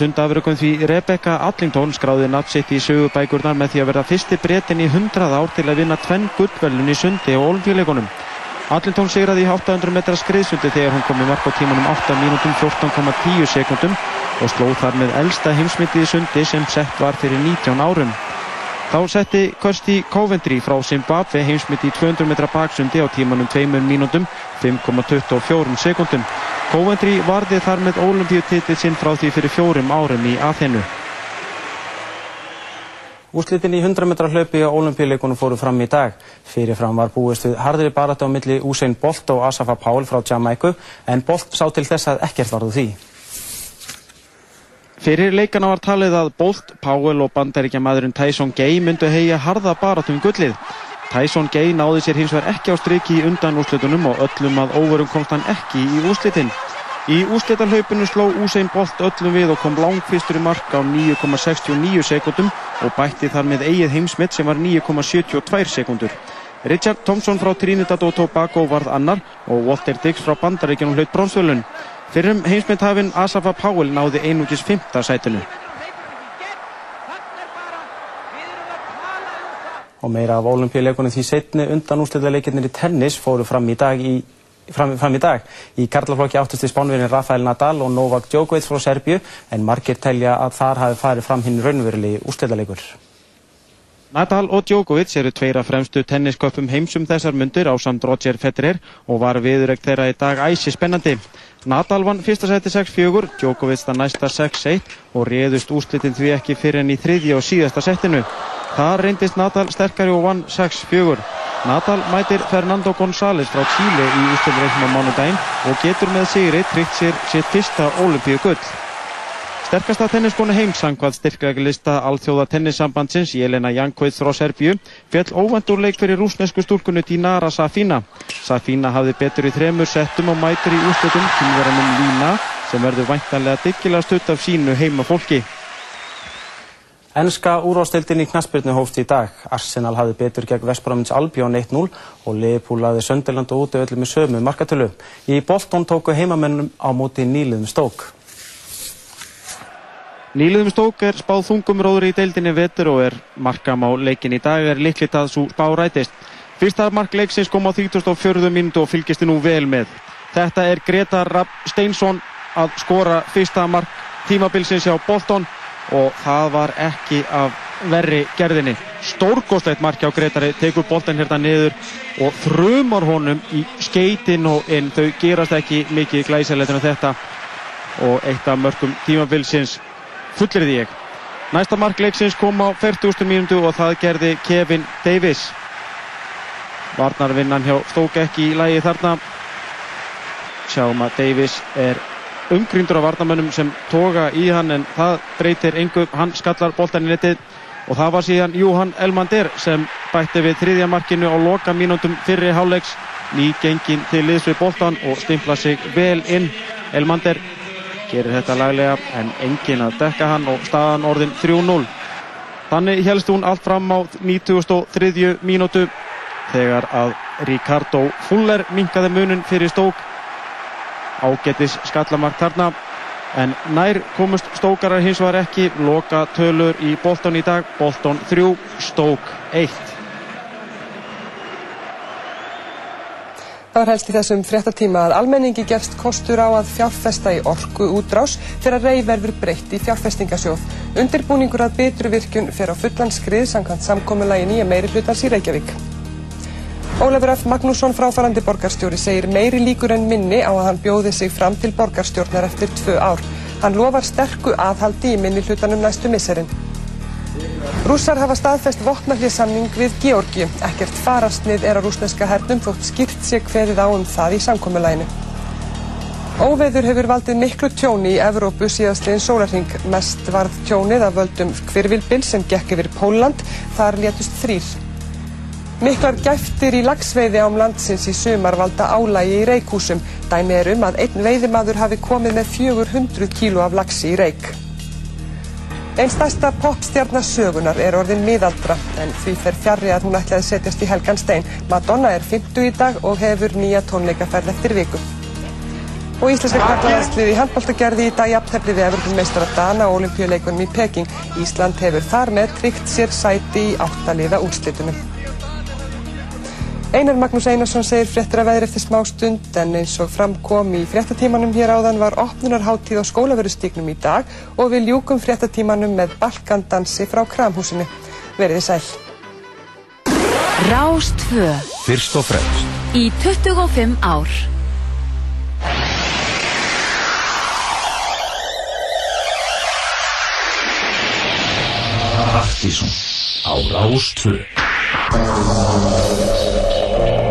sundafrökun því Rebecca Allington skráði nafnsitt í sögubækurnar með því að verða fyrsti breytin í 100 ár til að vinna tvenn gullvelun í sundi og olimpíuleikunum. Allington sigraði í 800 metra skriðsundi þegar hún kom í mark á tímanum 8 mínútum 14,10 sekundum og slóð þar með elsta heimsmyndið sundi sem sett var fyrir 19 árum. Þá setti Kirsti Coventry frá Zimbabwe heimsmynd í 200 metra baksundi á tímanum 2 mínútum 5,24 sekundum. Coventry varði þar með ólimpíutitil sinn frá því fyrir fjórum árum í Aþenu. Úslitin í 100 metra hlaupi á olimpíuleikunum fóru fram í dag. Fyrirfram var búist við harðri barata á milli Usain Bolt og Asafa Powell frá Jamaica en Bolt sá til þess að ekkert varðu því. Fyrir leikana var talið að Bolt, Powell og bandaríkja maðurinn Tyson Gay myndu heia harða baratum gullið. Tyson Gay náði sér hins vegar ekki á striki í undan úslitunum og öllum að óverum komst hann ekki í úslitin. Í úslitarhlaupinu sló Usain Bolt öllum við og kom langfyrstur í mark á 9,69 sekundum og bætti þar með eigið heimsmitt sem var 9,72 sekundur. Richard Thompson frá Trinidad og Tobago varð annar og Walter Dix frá Bandaríkjanum hlaut bronsvölun. Fyrrum heimsmyndhafinn Asafa Powell náði einugis 5. sætinu. Og meira af olimpíuleikunum því setni undan úrslutaleikirnir í tennis fóru fram í dag í Fram, fram í dag. Í karlaflokki áttust við spánverðin Rafael Nadal og Novak Djokovic frá Serbju en margir telja að þar hafi farið fram hinn raunverulegi úrslutaleikur. Nadal og Djokovic eru tveira fremstu tennisköpum heimsum þessar mundur á samt Roger Federer og var viðuregt þeirra í dag æsi spennandi. Nadal vann fyrsta seti 6-4, Djokovic það næsta 6-1 og réðust úrslitin því ekki fyrir enn í þriðja og síðasta setinu. Það reyndist Nadal sterkari og vann 6-4. Nadal mætir Fernando González frá Chile í úrstilreiknum á mánudaginn og getur með sigri tryggt sér sitt fyrsta olimpíu gull. Sterkasta tenniskonu heimsangvað styrkveglista alþjóða tennissambandsins Jelena Jankovic frá Serbíu fjall óvendur leik fyrir rúsnesku stúrkunu Dinara Safina. Safina hafði betur í þremur settum og mætir í úrslutum kynverðanum Lína sem verður væntanlega dyggilega stutt af sínu heima fólki. Ennska úrvástildin í knaspirnu hófst í dag. Arsenal hafði betur gegn Vestbramins Albion 1-0 og Liverpool hafði Sönderland og útöðli með sömu markatölu. Í Bolton tóku heimamennum á móti nýliðum stók. Nýliðum stók er spáð þungum róður í deildinni vetur og er markam á leikin í dag er liklitt að svo spá rætist. Fyrsta mark leiksins kom á 34. minútu og fylgist nú vel með. Þetta er Greta Rapp Steinsson að skora fyrsta mark tímabilsins hjá Bolton og það var ekki af verri gerðinni. Stórgóðslegt mark hjá Gretari, tekur boltan hérna niður og þrumar honum í skeitin og inn. Þau gerast ekki mikið glæsilegðin af þetta og eitt af mörgum tímabilsins fullir því ég. Næsta mark leiksins kom á 40. mínútu og það gerði Kevin Davis. Varnarvinnan hjá stók ekki í lægi þarna. Sjáum að Davis er umgríndur á varnamönnum sem toga í hann en það breytir engu, hann skallar boltan í netið og það var síðan Júhann Elmander sem bætti við þriðja markinu á loka mínútum fyrri hálegs nýgengin til liðs við boltan og stimpla sig vel inn. Elmander gerir þetta laglega en engin að dekka hann og staðan orðin 3-0 þannig helst hún allt fram á 93. mínútu þegar að Ricardo Fuller minkaði munin fyrir stók ágetis skallamark þarna en nær komust stókarar hins var ekki loka tölur í Bolton í dag Bolton 3, stók 1 Það var helst í þessum fréttatíma að almenningi gefst kostur á að fjárfesta í orku útrás þegar rey verður breytt í fjárfestingasjóð. Undirbúningur að betru virkun fer á fullan skrið samkvæmt samkominnlagi nýja meiri hlutans í Reykjavík. Ólafur F. Magnússon fráfarandi borgarstjóri segir meiri líkur en minni á að hann bjóði sig fram til borgarstjórnar eftir tvö ár. Hann lofar sterku aðhaldi í minni hlutanum næstu misserinn. Rússar hafa staðfest vopnaflýðsamning við Georgi. Ekkert farastnið er á rúsneska hernum þótt skýrt sé hverið á um það í samkominnlæginu. Óveður hefur valdið miklu tjóni í Evrópu síðastliðin sólarhing. Mest varð tjónið af völdum hvirvilbil sem gekk yfir Póland. Þar létust þrýr. Miklar gæftir í lagsveiði ám landsins í sumar valda álægi í reikúsum. Dæmi er um að einn veiðimaður hafi komið með 400 kílu af lagsi í reik. Einn stærsta popstjarnasögunar er orðin miðaldra, en því fer fjarrri að hún ætlaði setjast í helgan stein. Madonna er 50 í dag og hefur nýja tónleikaferð eftir viku. Og Íslenska kvartalansliði handbóltagerði í dag jafntefni við Everton meistra Dana og olimpíuleikunum í Peking. Ísland hefur þar með tryggt sér sæti í áttaliða úrslitunum. Einar Magnús Einarsson segir fréttir að veðri eftir smá stund en eins og framkom í fréttatímanum hér áðan var opnunarháttíð á skólaverustíknum í dag og við ljúkum fréttatímanum með balkandansi frá kramhúsinu. Verðið sæl. Rástfö. Fyrst og fremst. Í 25 ár. Aftísum. Á Rástfö. Transmission.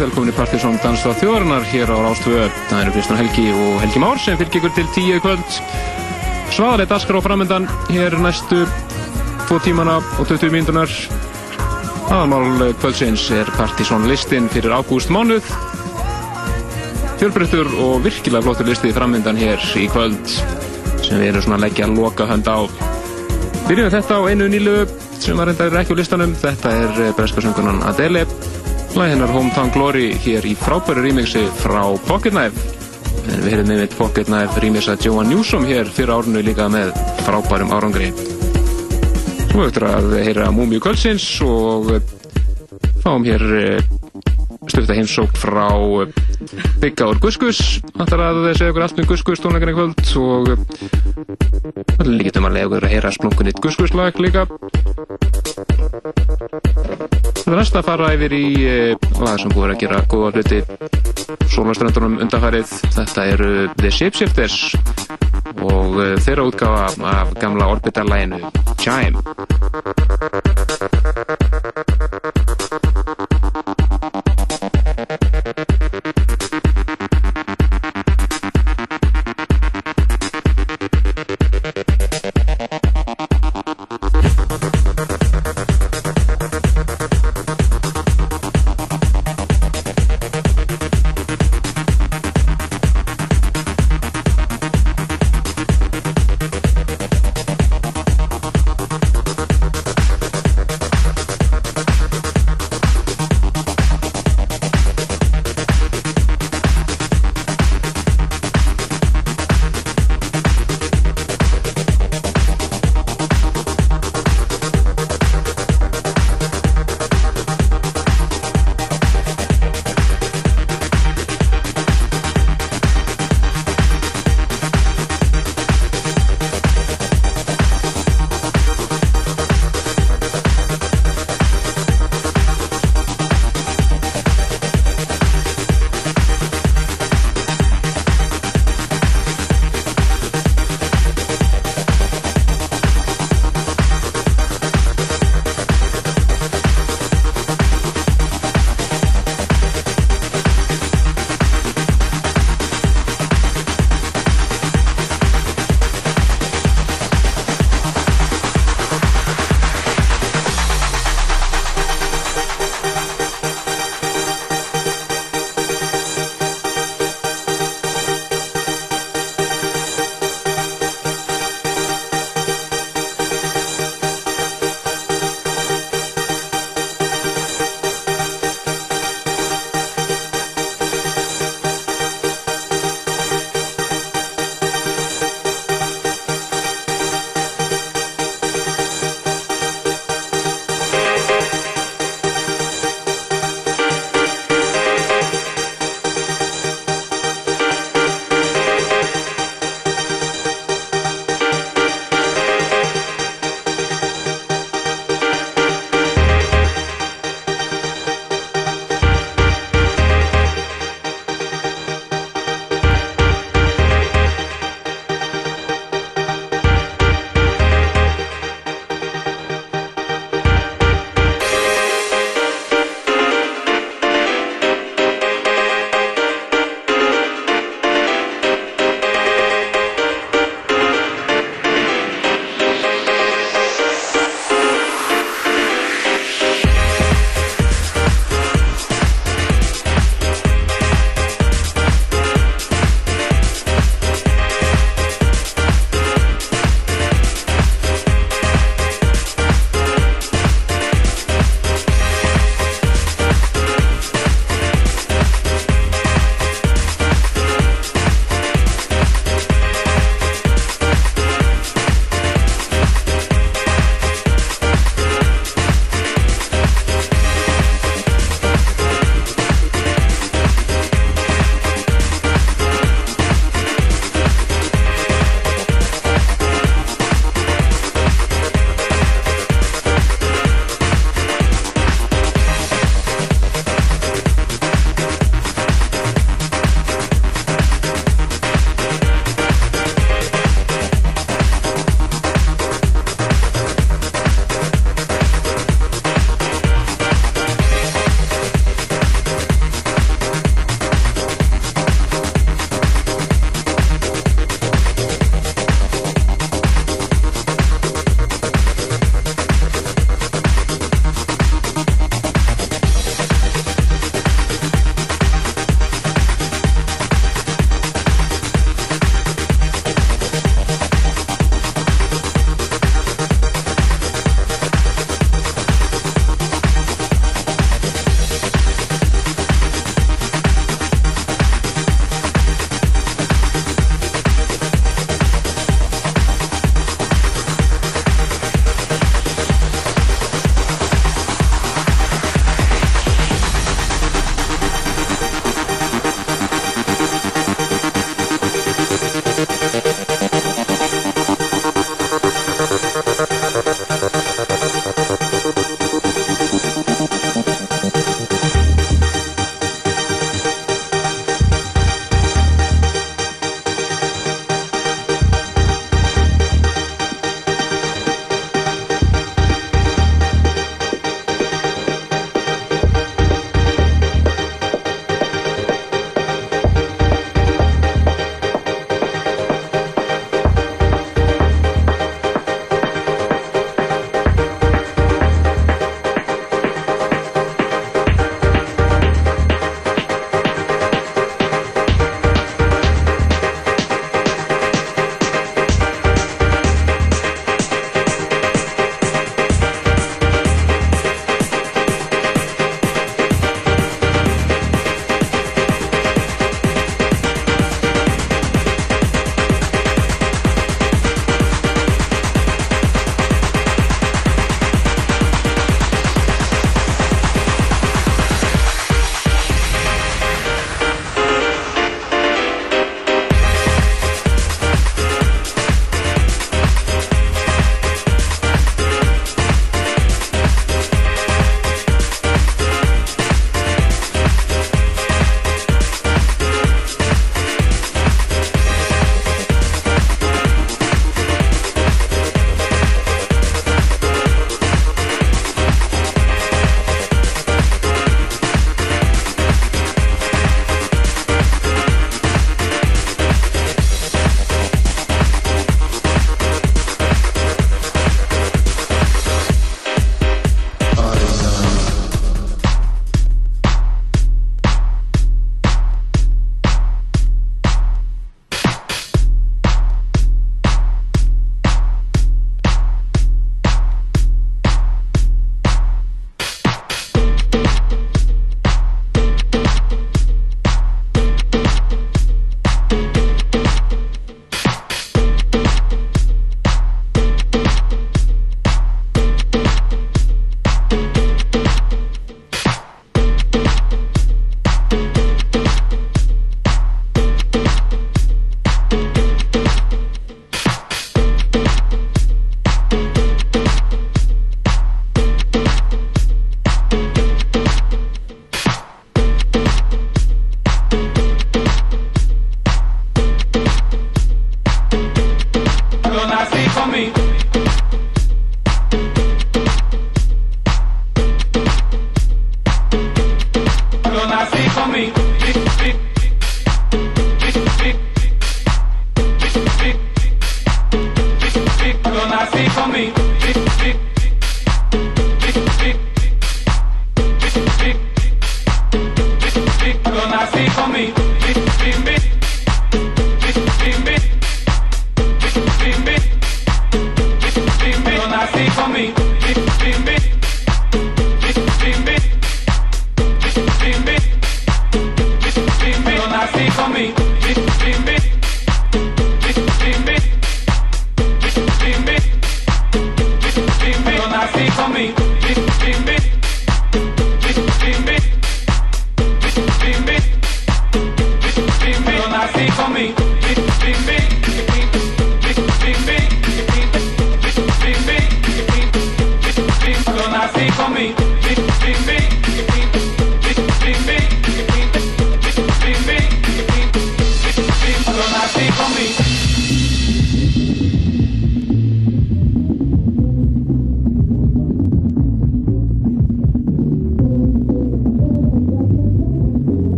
Velkomin í Partiðsson Dansa þjóðarinnar hér á Rástvö. Það eru Kristján Helgi og Helgi Már sem fylgir ykkur til tíu kvöld. Svaðalegt askar á framöndan hér næstu tvo tímana og 20 mínutunar. Aðalmál kvöldsins er Partiðsson listin fyrir ágúst mánuð. Fjölbreyttur og virkilega flottur listi framöndan hér í kvöld sem við erum svona að leggja loka hönd á. Byrjum við þetta á einu nýlu sem var reyndar ekki á listanum. Þetta er breska söngunan Adele. Læði hennar Hometown Glory hér í frábæru rýmixi frá Pocket Knife. En við hefum með Pocket Knife rýmix að Joan Newsom hér fyrir árunu líka með frábærum árangri. Svo eftir að heyra Múmiu Kölsins og fáum hér stufta heimsókt frá Bygga úr Guskus. Þannig að segja okkur allt um Guskus tónleikarni kvöld og það líkit um að lega okkur að heyra splunkunnitt Guskus lag líka. Er næst að fara yfir í lag sem búið að gera góða hluti sólaströndunum undanfærið. Þetta eru The Shapeshifters og þeirra útgáfa af gamla Orbital-læginu Chime.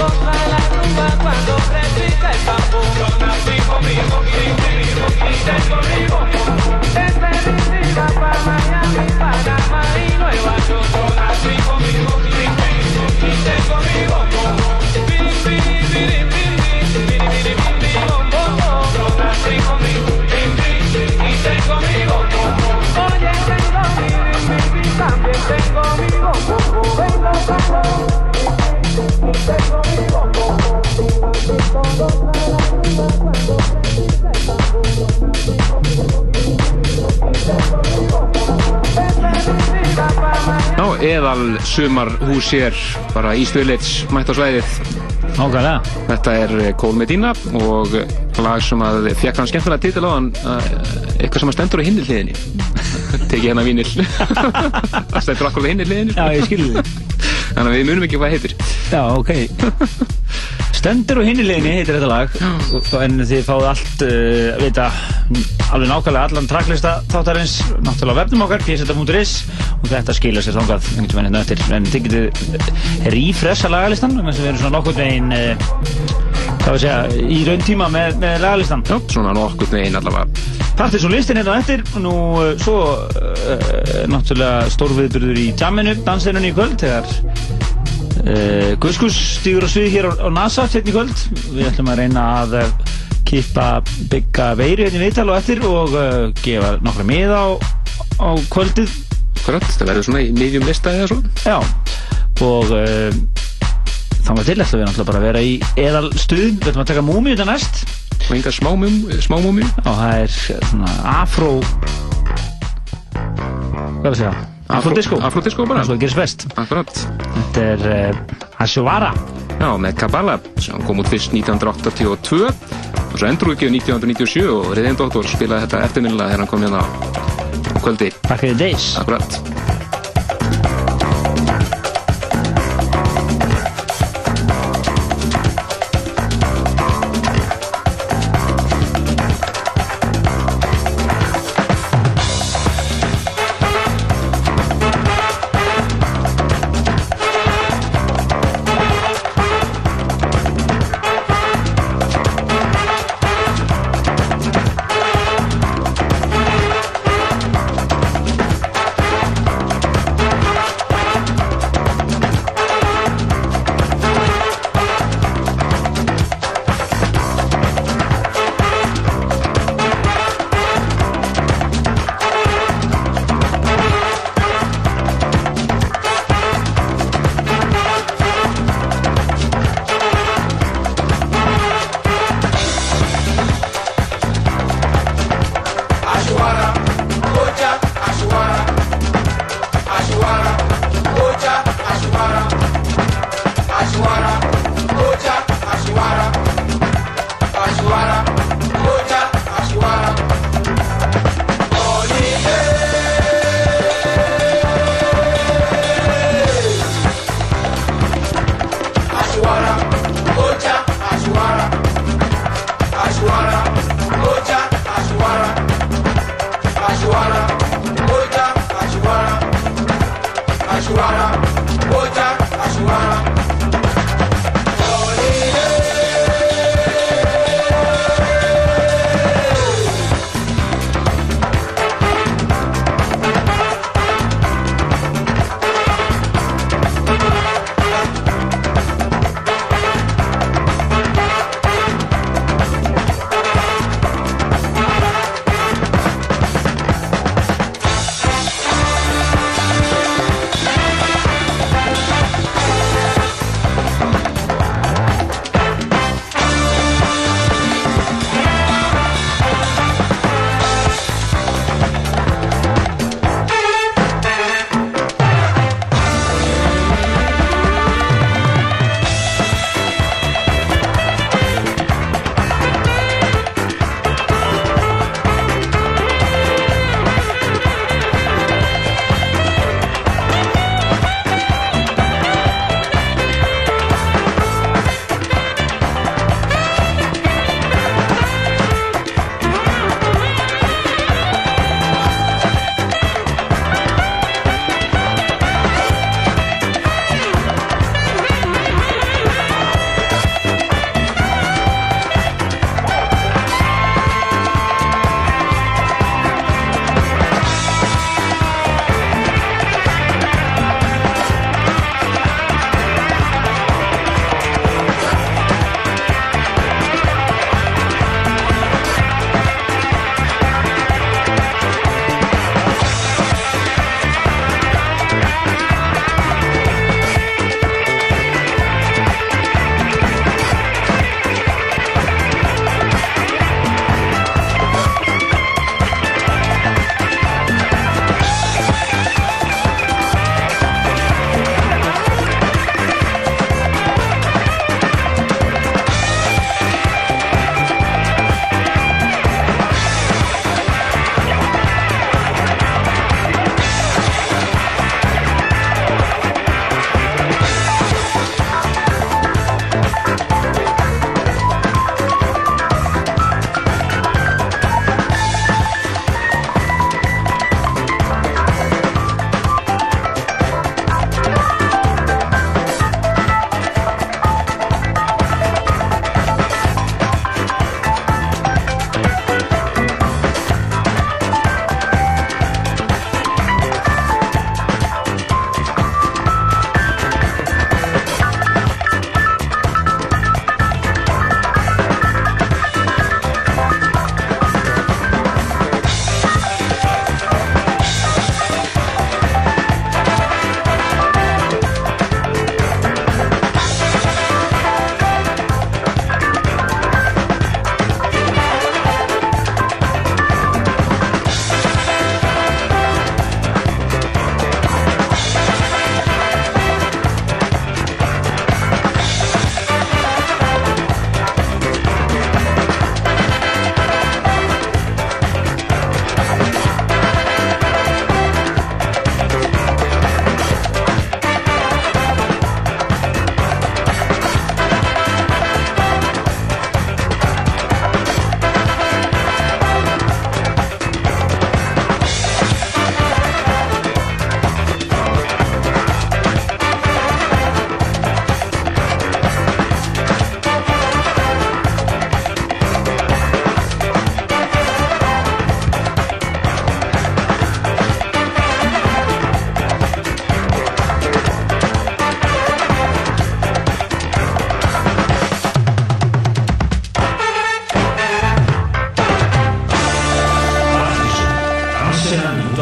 contra la rumba cuando recita el tambor. Yo conmigo, conmigo. Ná, eðal sumar hús hér bara í Stöðleits mættasvæðið. Nákvæmlega. Þetta er eh, Kól Medina og eh, lag sem að fekk hann skemmtilega títil á hann eh, eitthvað sem að stendur á hinnilliðinni Tekið hennar vinil Það stendur akkur á hinnilliðinni Já, ég skilði þið Þannig að við munum ekki hvað heitir. Já, ok. Stendur og hinnileginni heitir þetta lag. Og- en þið fáið allt uh, vita alveg nákvæmlega allan tracklista þáttarins. Náttúrulega vefnum okkar pseta.is og þetta skilur sér þangað einhvern veginn hérna eftir. En þið getið rífressa lagalistan þannig að við erum svona nokkurn veginn uh, hvað við segja, í raun tíma með, með lagalistan. Já, svona nokkurn veginn allavega. Partis og listin hérna eftir. Og nú svo uh, náttúrulega stórviðburður í jamminu, dansinunni í kvöld þegar uh, Guskus stígur á svið hér á, á NASA hérna í kvöld. Við ætlum að reyna að uh, kippa bygga veiri hérna í viðtal og eftir og uh, gefa nokkra miða á, á kvöldið. Akkurat, það verður svona í miðjum lista eða svo já og uh, þannig til ætlum við náttúrulega bara að vera í eðal stuð við ætlum að taka múmi þetta næst. Og enga smámum, smámúmi og það er svona afró hvað er að segja afrodisco Afrodisco bara. Það gerist best. Akkurat. Þetta er uh, Ashwara Já, með Kabbalah sem kom út fyrst 1982 og svo endur ekki 1997 og Riðin Doktor spilaði þetta eftirminnilega þegar hann kom hérna á kvöldi. Back in the days. Akkurat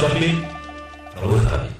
Dublin, Abu Dhabi.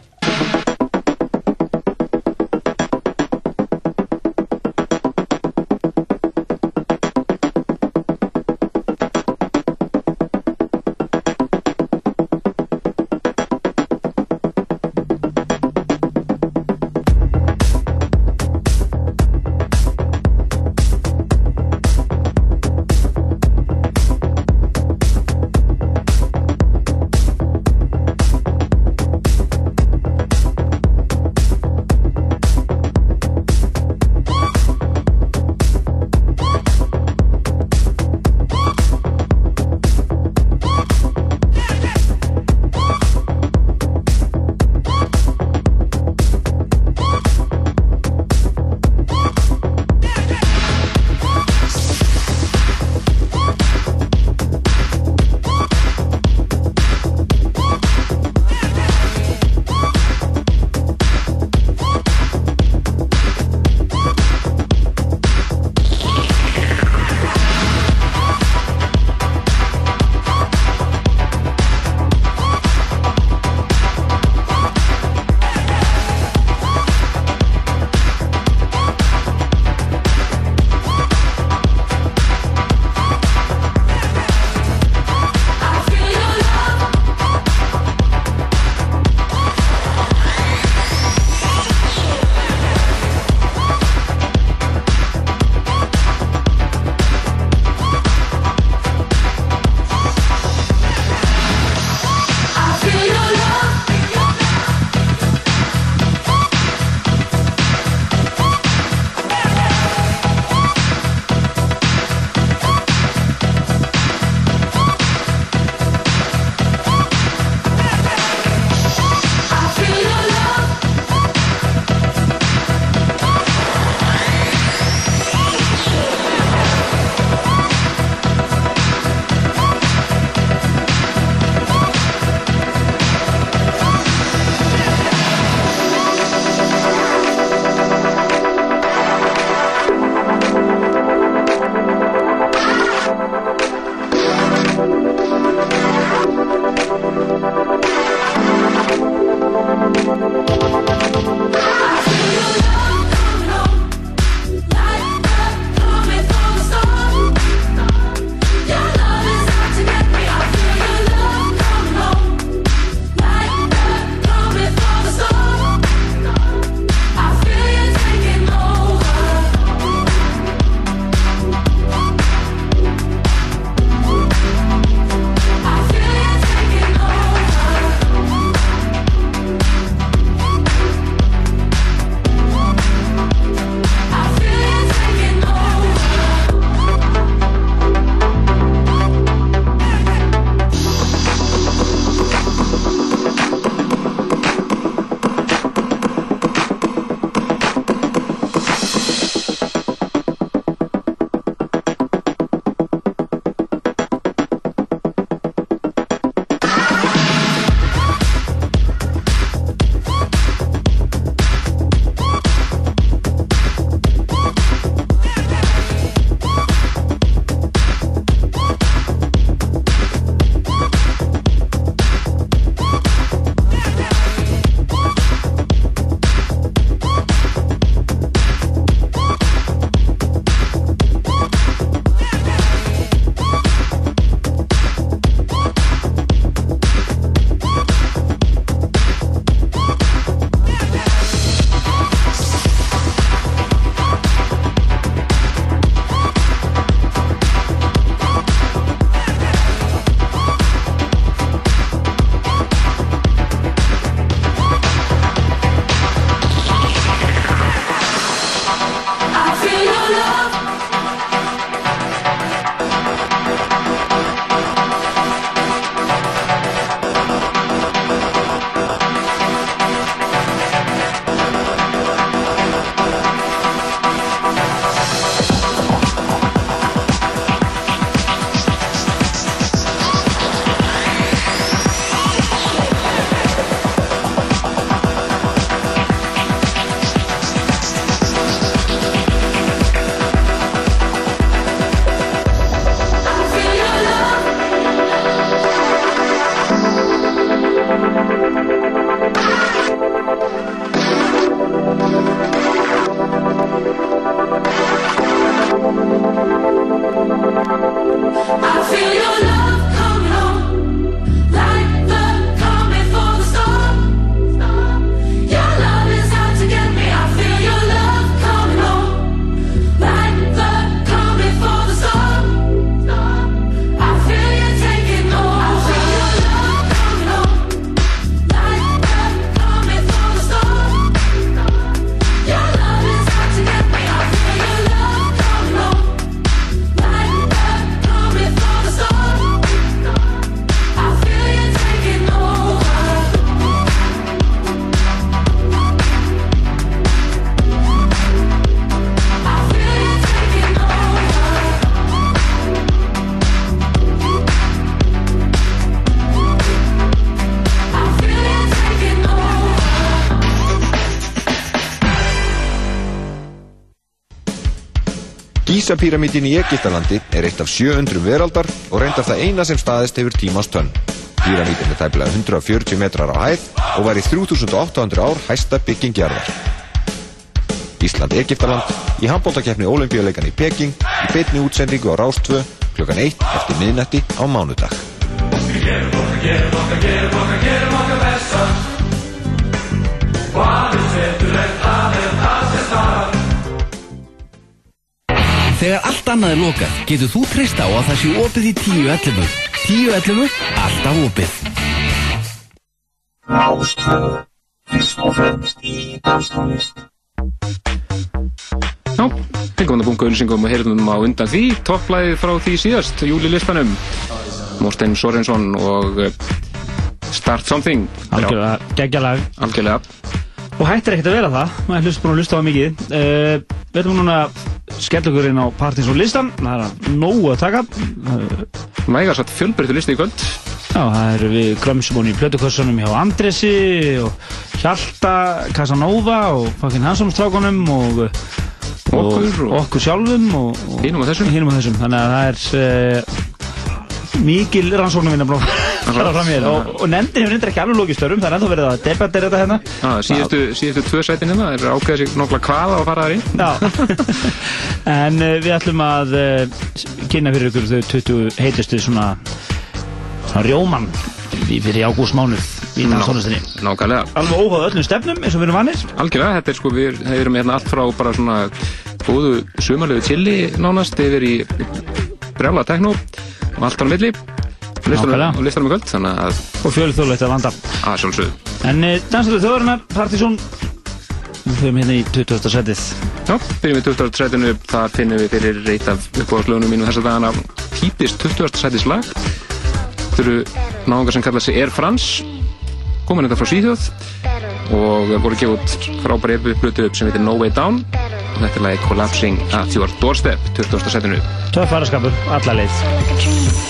Gísapíramítin í Egiptalandi er eitt af 700 veraldar og reyndar það eina sem staðist hefur tímans tönn. Píramítin er tæpilega 140 metrar á hæð og var í 3800 ár hæsta byggingjarðar. Ísland-Egiptaland í handbóltakeppni Ólimpíuleikan í Peking í beitni útsendingu á Rástvö klukkan 1 eftir miðnætti á mánudag. Þegar allt annað er lokað, getur þú treysta á að það sé opið í 10.11. 10.11. Alltaf opið. Já, fengum við að bunga auðlýsingum og heyrðum á undan því, topplæðið frá því síðast, júlilistanum, Morten Sorensson og eh, Start Something. Algjörlega, geggjalag. Algjörlega. Og hættir ekkert að vera það, maður hlust búin að hlusta á mikið. Uh, við ætlum núna að skella okkur inn á Partinsson listan, það er nógu að taka. Vægar satt fjölbreyttu listi í kvöld. Já, það eru við grömsumóni í plötukossunum hjá Andresi og Hjalta, Casanova og fucking Hansson-strákunum og, og Okkur og- okkur sjálfum og, og Hinum og þessum. og. Þannig að það er uh, mikil rannsóknum minna blóð og, og nefndin hefur reyndar ekki alveg lokið störfum, það er ennþá verið að debattera þetta hérna. Já, síðustu, síðustu tvö sætin hérna, er ákveðið sig nokkla hvaða að fara þar í. En uh, við ætlum að uh, kynna fyrir ykkur þau 20 heitustu svona, svona rjóman fyrir ágústmánuð í danstónlistinni. Nákvæmlega. Alveg óháð öllum stefnum eins og við erum vannir. Algjörlega, þetta er sko, við erum hérna allt frá bara svona góðu sumarlegu chili nánast yfir í brjála tekno og allt á milli listanum, í kvöld, að Og fjölþjóðlegt að vanda. að sjálfsögðu. En uh, dansaðu þjóðarinnar, Partizón, við höfum hérna í 20. setið. Já, byrjum við 20. sætinu, þar finnum við fyrir eitt af uppáðslögunum mínum þessa dagana típist 20. sætis lag. Þetta eru náðungar sem kalla sig Air France, komin þetta frá Svíþjóð og voru gefið út frábæri uppblötu upp sem heitir No Way Down og þetta er lagi Collapsing at Your Doorstep, 20. sætinu. Töff faraskapur, alla leið.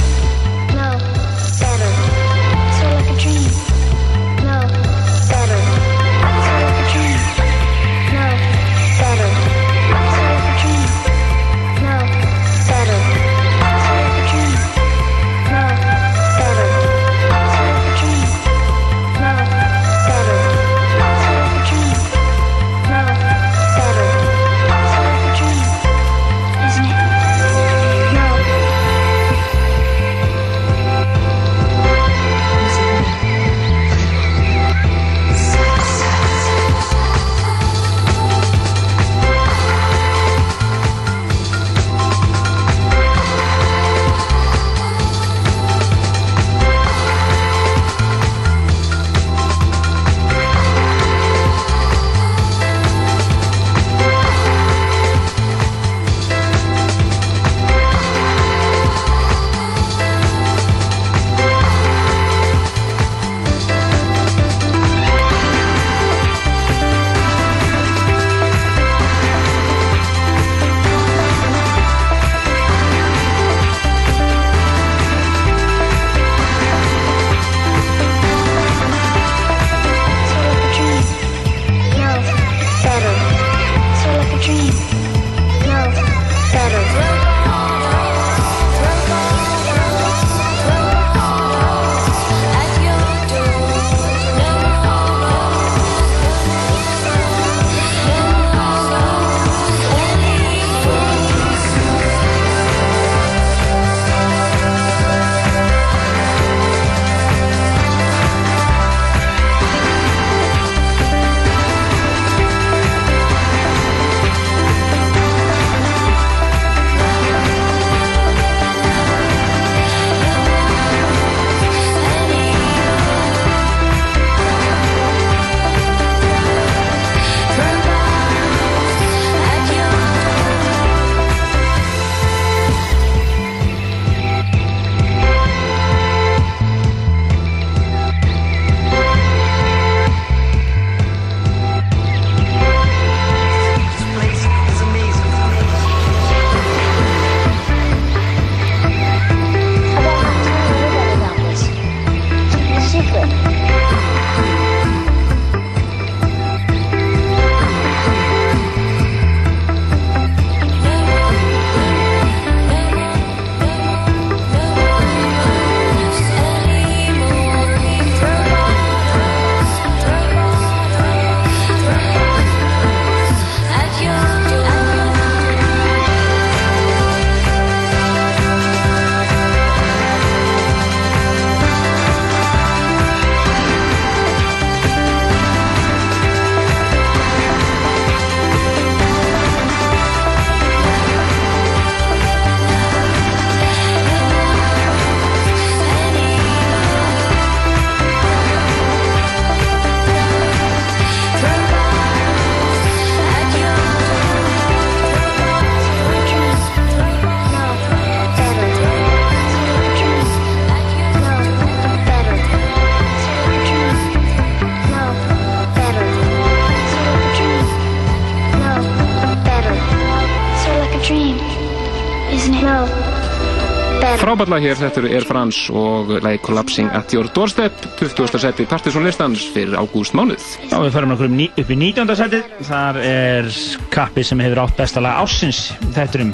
Frábætla hér, þetta eru Air France og lagi Collapsing at Your Doorstep 20. seti Partisan listans fyrir ágúst mánuð Já, við förum um upp í 19. setið. Þar er kappi sem hefur átt besta lag ásins þetta um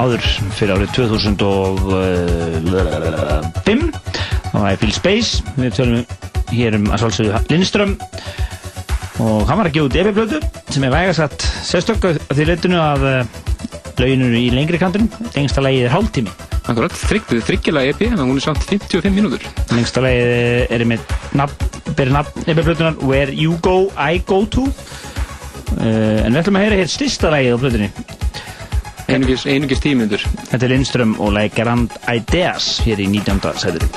áður fyrir árið 2005. Það var Phil Space. Við tölum hér um að sálsögðu Lindström og hann var að gefa út EP-blötu sem er sérstök að því leitinu að launinu í lengri kantunum. Lengsta lagið er hálftími. Akkurat, þryggðið þryggjulega EP en hún er samt 55 mínútur Lengsta lagið er með nafn EP-blötunar Where You Go, I Go To. Uh, en við ætlum að heyra hér styrsta lagið á blötunni. Einungis, einungis tímyndur Þetta er Lindström og lagi Grand Ideas hér í 19. sæður.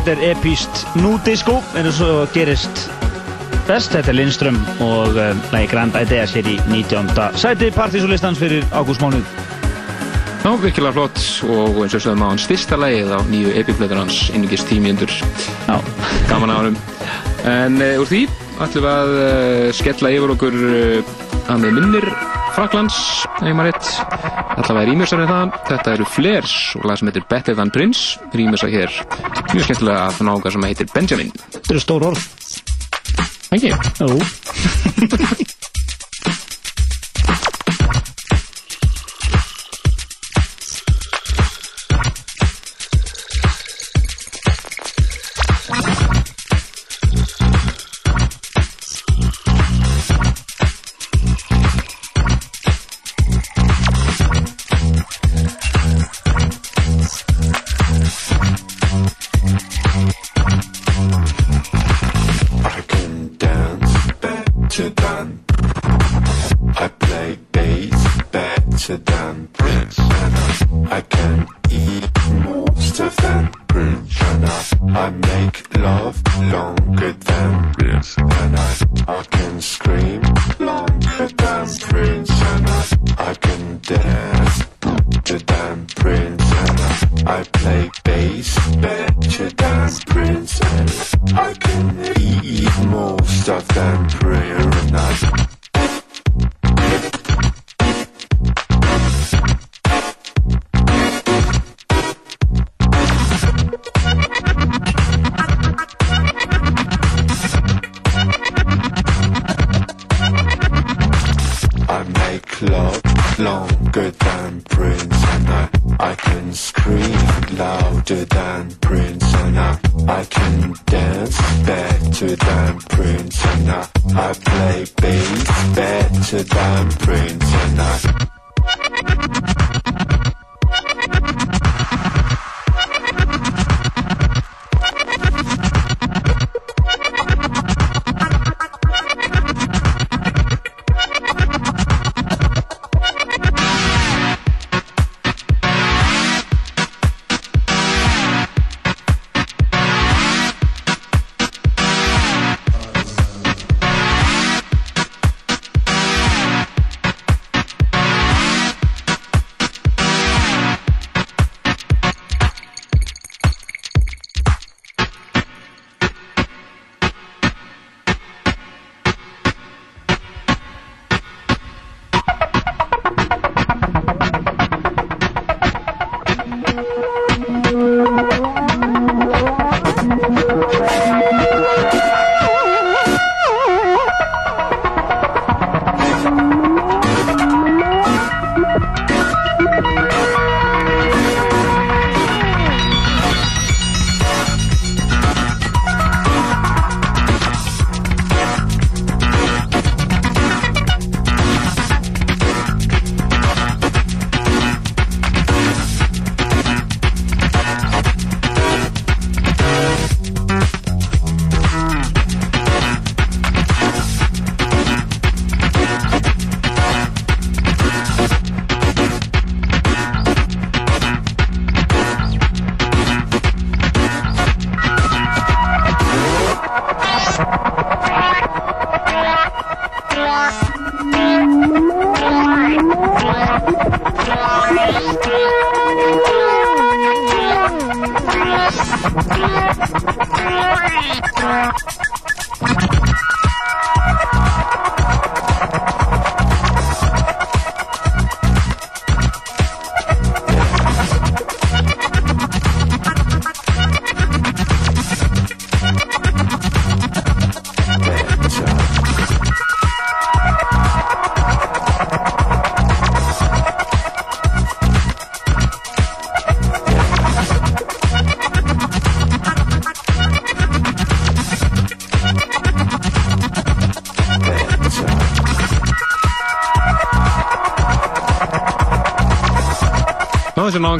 Þetta er epíst núdisco en svo gerist best, þetta er Lindström og uh, lagi Grand Ideas hér í 19. sæti partysólistans fyrir ágústmánuð. Já, virkilega flott og eins og sögum á hann styrsta lagið á nýju epipleitur hans innugist tímjöndur gaman árum en uh, úr því ætlum við að uh, skella yfir okkur uh, að með minnir Fraklands, ef maður rétt. Allavega rýmjörsar en það. Þetta eru Flares og lag sem heitir Better Than Prince. Rýmjörsar hér mjög skemmtilega af nága sem heitir Benjamin. Þetta eru stór orð. Ekki? Jú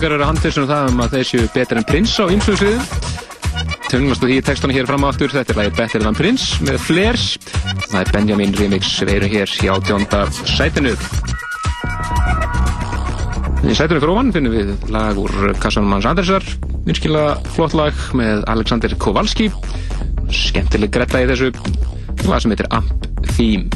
Náðungar eru handtilsum það um að þeir séu betur en prins á ymsum sviðum. Tönglast þú því textana hér fram á aftur, þetta er lagið Better Than Prince með Flares. Það er Benjamin Remix, við erum hér í átjónda sætinu. Í sætinu fyrir ofan finnum við lag úr kassanum hans Andersar, virkilega flott lag með Alexander Kowalski skemmtileg gretta í þessu lag sem heitir Amp Theme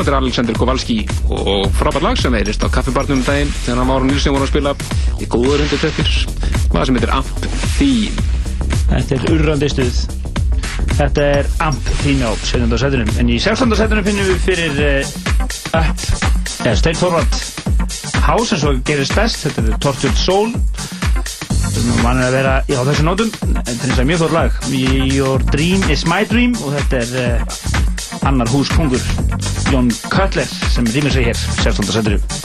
þetta er Alexander Kowalski og frábært lag sem veirist á kaffibarnum um daginn þegar hann Máru Nilsen voru að spila í góður hundir tökkir hvað sem heitir Amp Theme Þetta er urrandi stuð. Þetta er Amp Theme á 17. setunum en í 16. setunum finnum við fyrir uh, Up eða Steinn Þorvald. House eins og gerist best. Þetta er Tortured Soul. Mann er að vera á þessu nótum. Þetta er mjög þorr lag. Your Dream is my dream. Og þetta er uh, annar húskongur Jón Cutler sem rýmur sig hér 16. seturu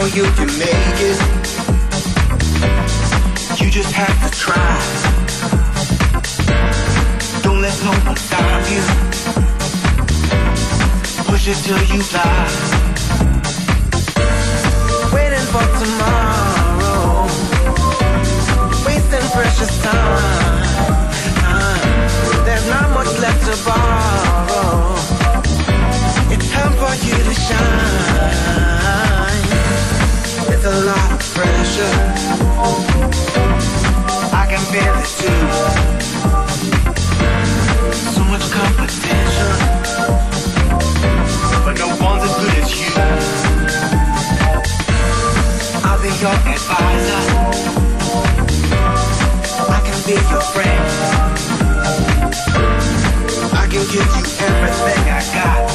know you can make it. You just have to try. Don't let no one stop you. Push it till you fly. Waiting for tomorrow. Wasting precious time. There's not much left to borrow. It's time for you to shine with a lot of pressure. I can feel it too. So much competition, but no one's as good as you. I'll be your advisor. I can be your friend. I can give you everything I got.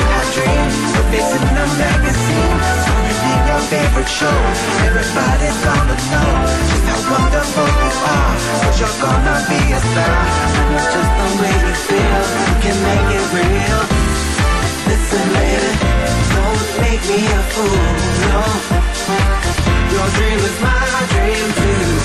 I dream So visit the magazine Soon as your favorite show. Everybody's gonna know Just how wonderful you are But you're gonna be a star And it's just the way you feel You can make it real Listen baby, Don't make me a fool, no Your dream is my dream too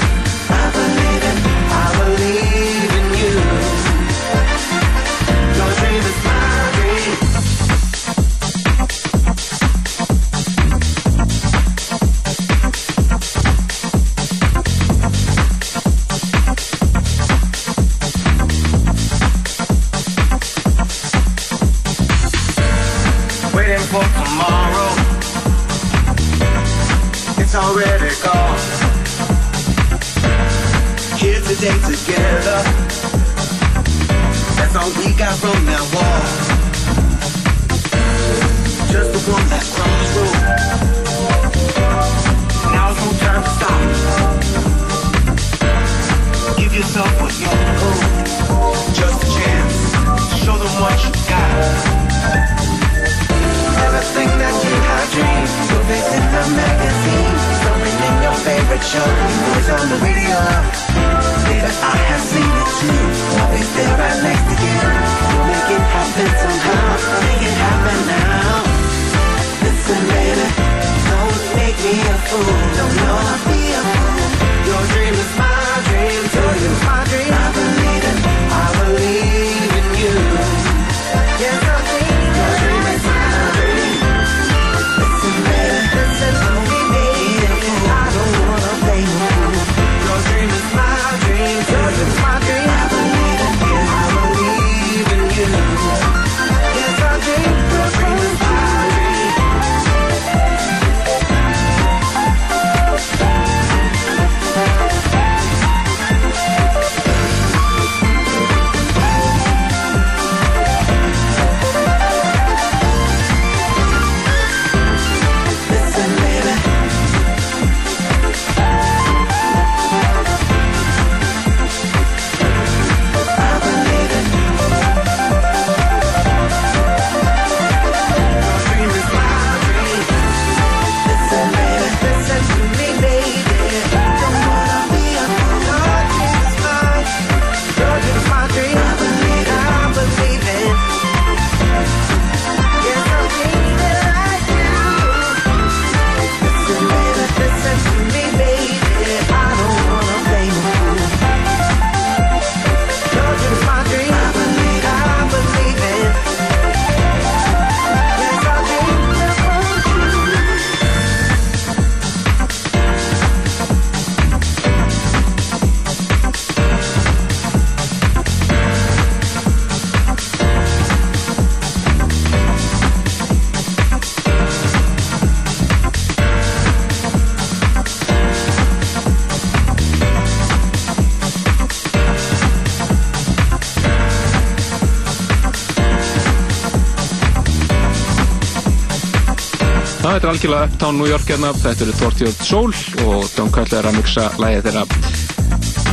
algjörlega Uptown New York hérna, þetta eru Tortjóð Sól og Don Kallar er að miksa lægið þeirra.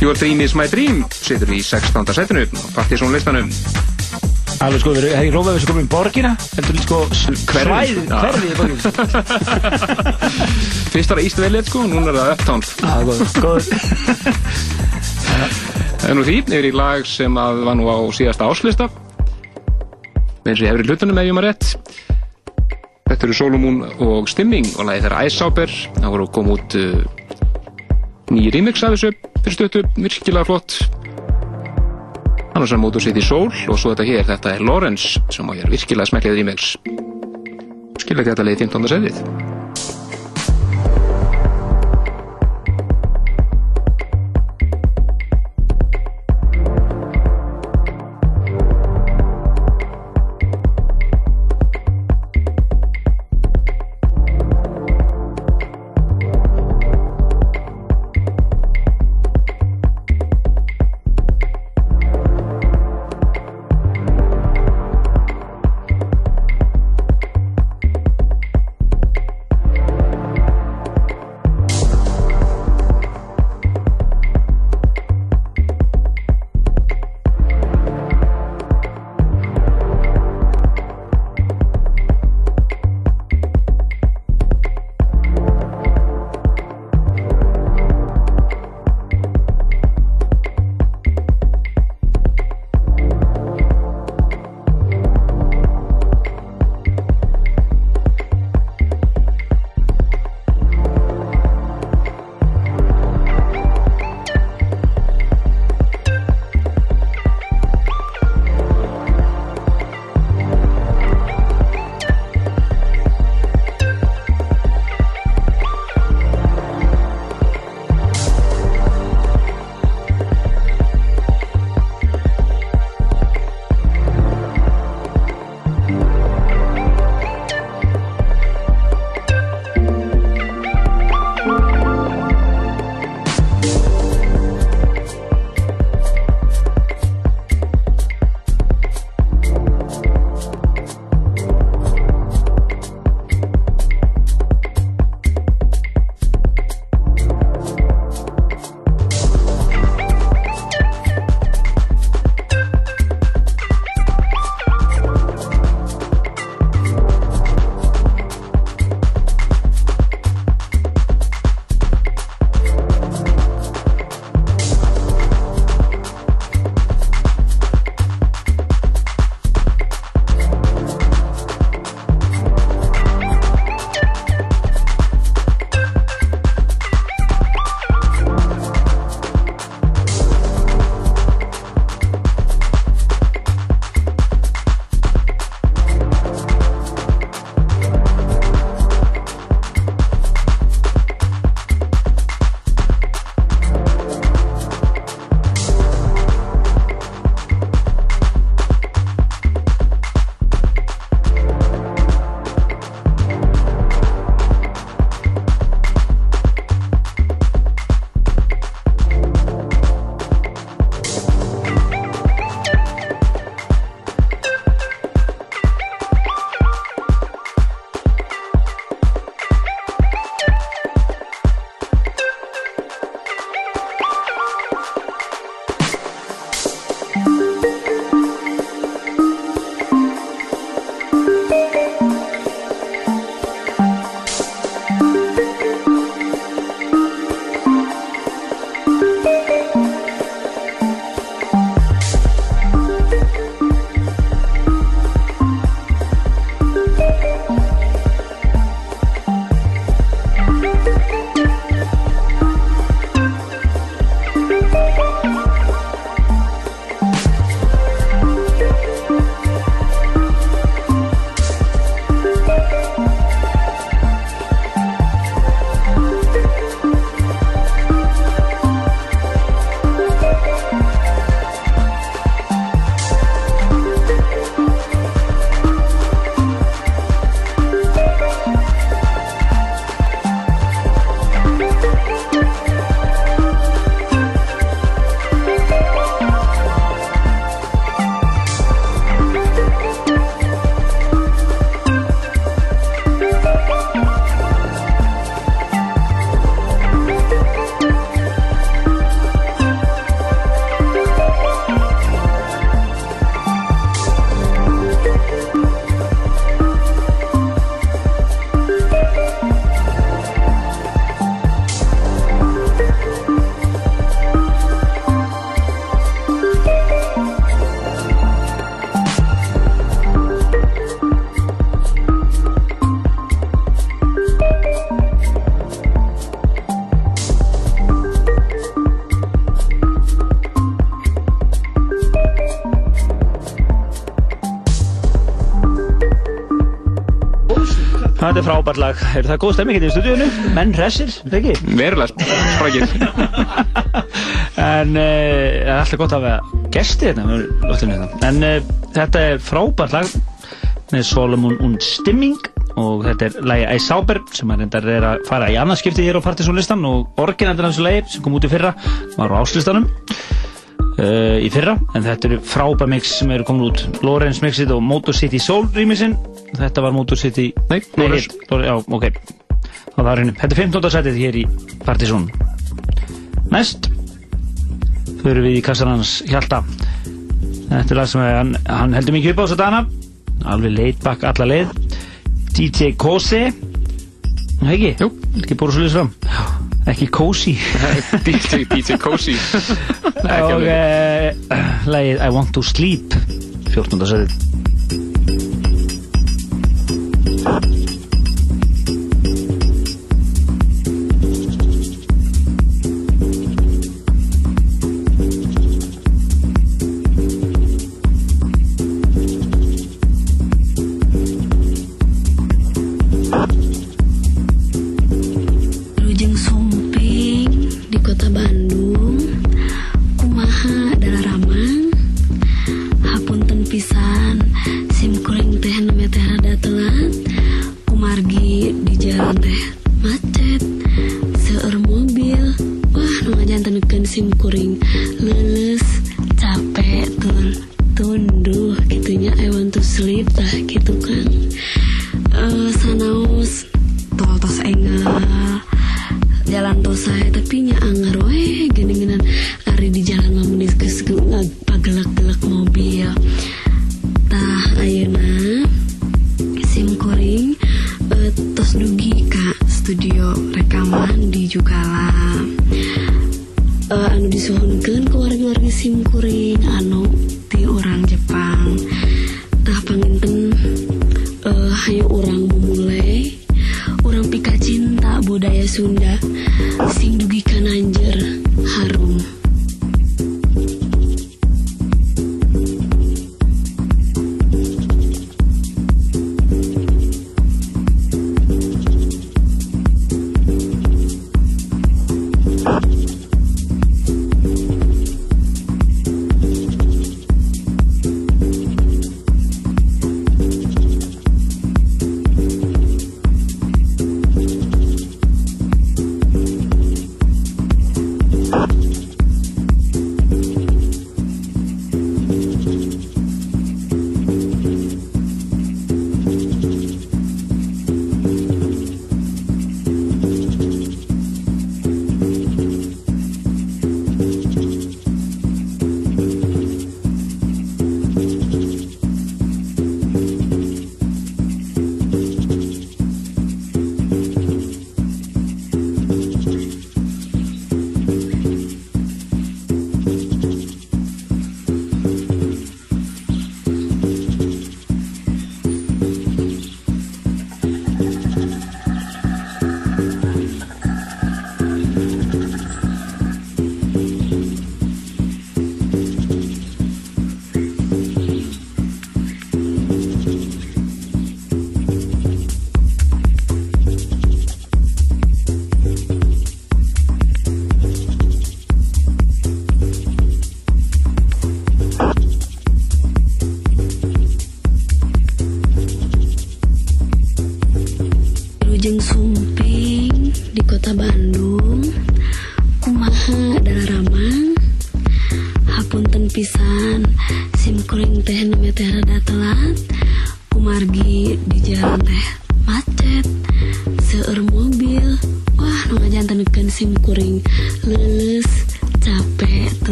Your Dream is My Dream setur í 16. setinu og partys hún listanum Alveg sko, við erum ekki hlófað við sem komum í borgina? Heldur við sko hverfið? hverfið í borgina Fyrst var það East Village sko, núna er það Uptown. Það er góður, góður En úr því yfir í lag sem að var nú á síðasta áslista eins og ég hefur í hlutunum ef ég maður rétt. Þetta eru Solomon og Stimming og lagið þeirra Sauber. Það voru koma út uh, nýji remix af þessu fyrir stötu, virkilega flott. Saman út úr sitt í Soul og svo þetta hér, þetta er Lawrence sem á hér virkilega smekklið remix. Skilja þetta leiði 15. setið. Þetta er frábært lag. Er það góð stemming hérna í stúdíunum? Menn hressir, ekki? Verulega sprakir. En uh, það er alltaf gott að hafa gesti hérna hérna. En uh, þetta er frábært lag með Solomon und Stimming og þetta er lagi Æ Sáber sem að reyndar er að fara í annarskipti hér á Partizónlistan og orginaldir af þessu lagi sem kom út í fyrra var á áslistanum uh, í fyrra en þetta eru frábært mix sem eru komin út Lorenz mixið og Motor City Soul remixin þetta var Motor City Nei, Lore- Já, ok. Það var henni Þetta er 15. setið hér í Partizón. Næst förum við í kassan hans Hjalta. Þetta er lag sem hann, hann heldur mikið upp á þess að dana alveg laid back alla leið. DJ Kose Nei ekki? Jú. Ekki búið svo liðs fram. Ekki Cozy. DJ, DJ Ekki Og uh, lagið I Want To Sleep. 14. setið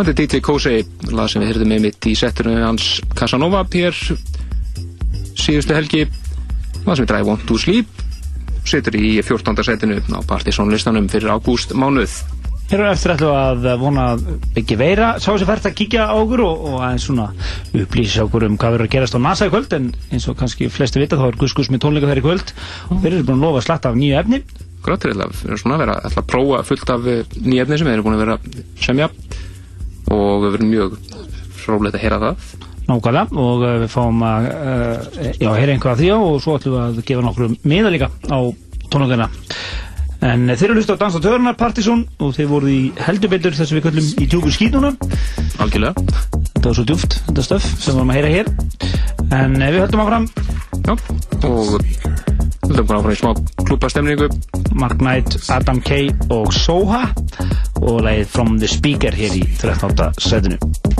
þetta er DJ Kosei, lag sem við hyrðum með mitt í setturnu hans Casanova Pér síðustu helgi. Lag sem við dræði Want to Sleep situr í 14. setinu á partysónlistanum fyrir ágúst mánuð. Hér er eftir ætlu að vona Biggi Veira sá sér fært að kíkja á okkur og, og aðeins svona upplýsa okkur um hvað verður að gerast á NASA í kvöld en eins og kannski flesti vita þá er Gus Gus með tónleika þeirri kvöld. Og þeir eru búin að lofa að slatta af nýju efni. Grátur eða við erum svona að vera að prófa fullt af nýju efni sem við erum búin að vera semja og við verum mjög frólægt að heyra það. Nákvæmlega og uh, við fáum að uh, já, heyra einhvað af því og svo ætlum við að gefa nokkru miða líka á tónleikana. En uh, þeir eru hlust á Dans á Törnar Partizón og þeir voru í heldur betur þess að við kallum í djúku skýtuna algjörlega. Þetta var svo djúft, þetta stöf sem við varum að heyra hér. En við höldum áfram. Já, og höldum áfram í smá klúpastemningu Mark Knight, Adam Kay og Soha og leið From the Speaker hér í 13. setinu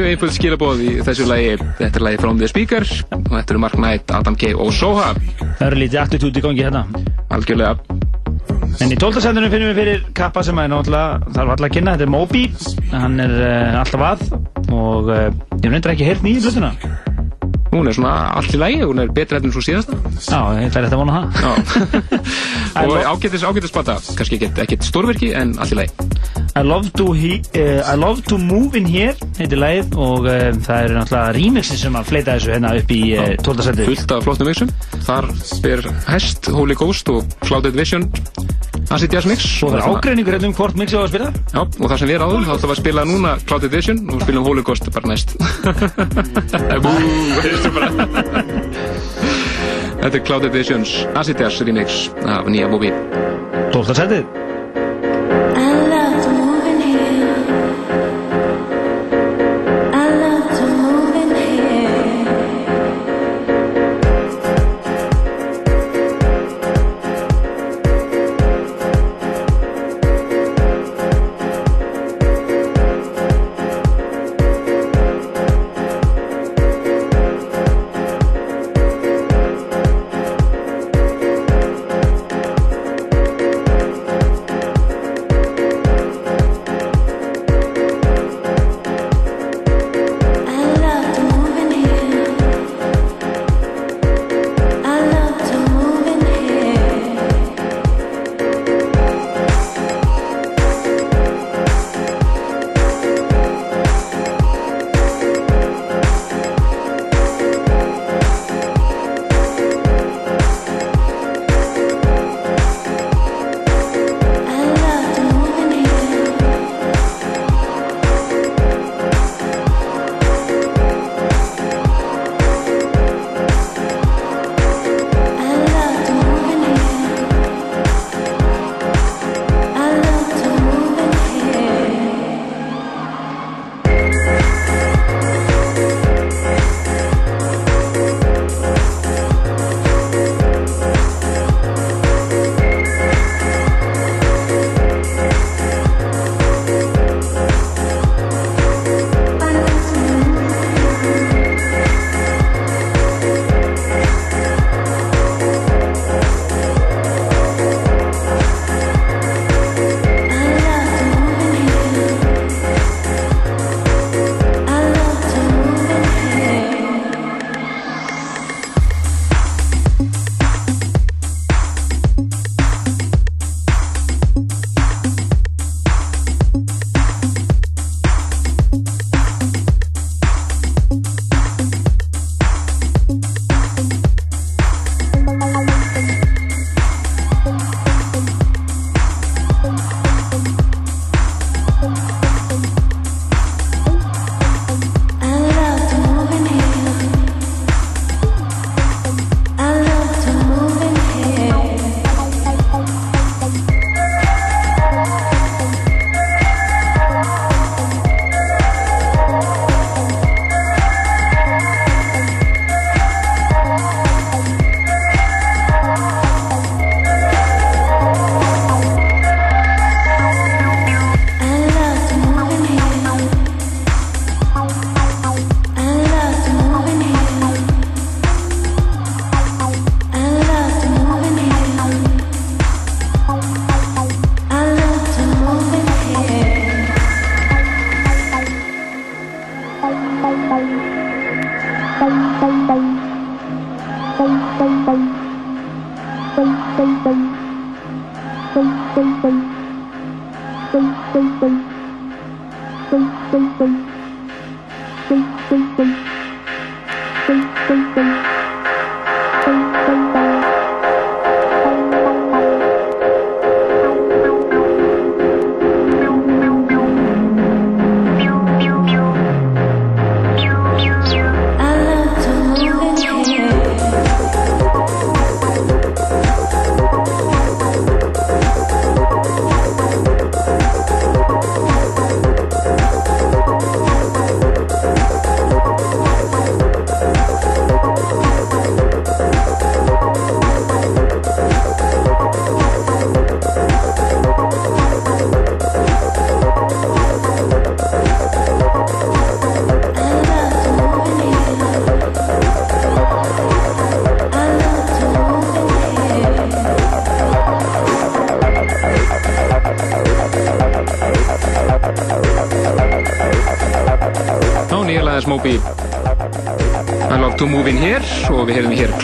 mjög einföld skilabóð í þessu lagi. Þetta er lagi From the Speaker og þetta eru Mark Knight, Adam K. og Soha. Það eru lítið attitút í gangi hérna. Algjörlega. En í tóltasendunum finnum við fyrir kappa sem er náttúrulega, þarf alltaf að kynna, þetta er Moby, hann er uh, alltaf að og uh, ég reyndar ekki heyrt nýju blötuna. Hún er svona allt í lagi, hún er betra enn svo síðasta. Já, það er þetta að vona það. Og ágætis, ágætis plata, kannski ekkert, stórverki en allt í lagi. I love to, he, uh, I love to move in here heitir lagið og uh, það eru náttúrulega remixin sem að fleita þessu hérna upp í uh, tóltasendu. Fullt af flottum mixum. Þar ber Hest, Holy Ghost og Clouded Vision Acid Jazz Mix. Svo það er ágreiningur hérna um hvort mixið á að spila. Já, og það sem við ráðum, þá ætlum við að spila núna Clouded Vision og spilum Holy Ghost bara næst. Bú, veistu bara. Þetta er Clouded Visions Acid Jazz remix af nýja Bobby. Tóltasendið. I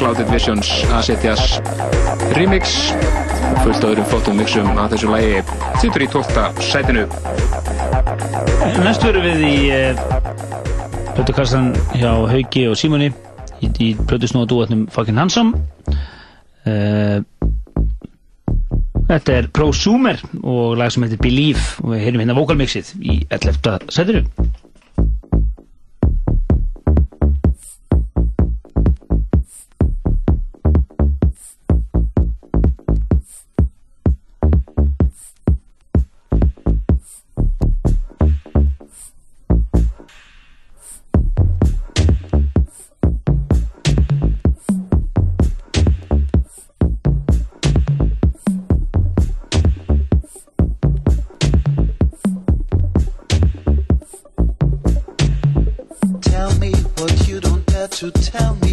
Clouded Visions Asetias remix fullt á öðrum flottum mixum að þessu lægi sittur í 12. sætinu Næst verðum við í blödukarsan eh, hjá Hauki og Simoni í, í blödusnóða dúetnum Fucking Handsome eh, Þetta er Prosumer og lag sem heitir Believe og við heyrum hérna vokalmixið í 11. sætinu to tell me.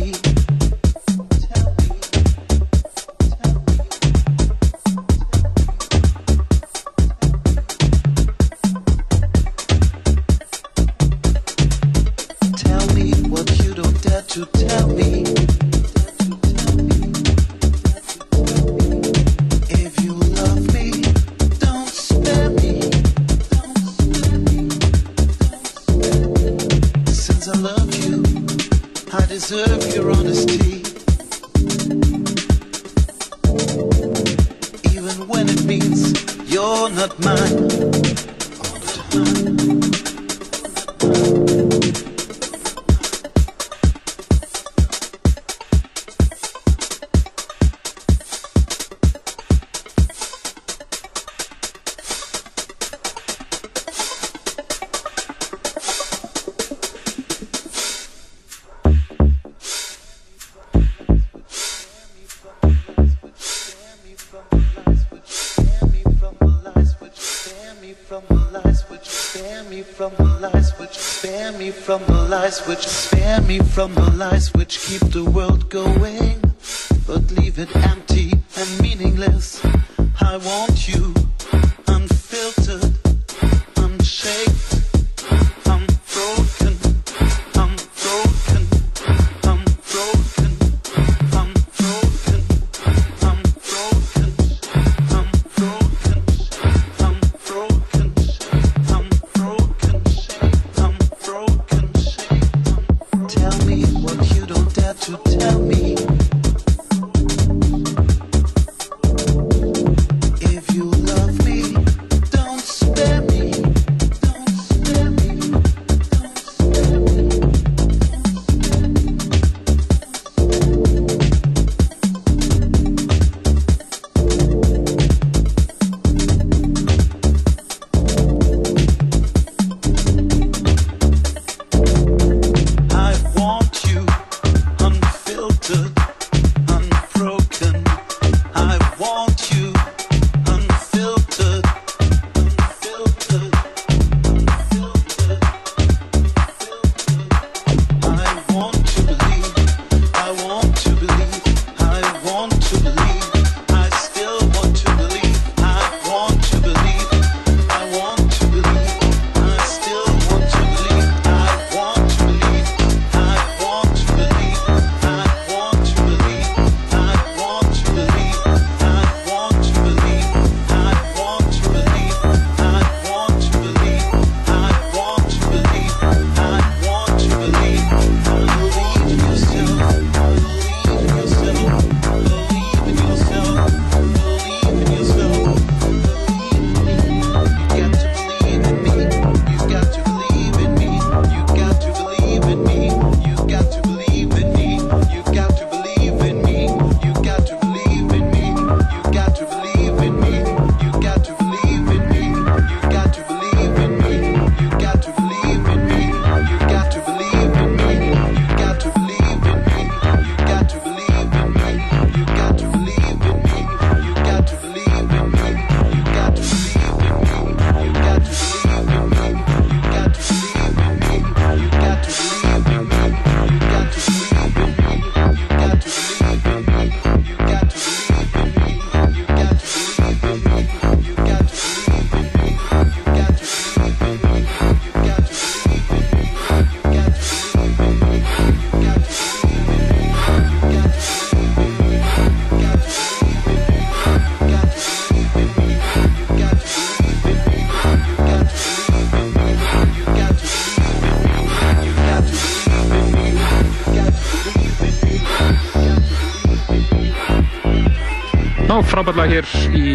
Frábærlega hér í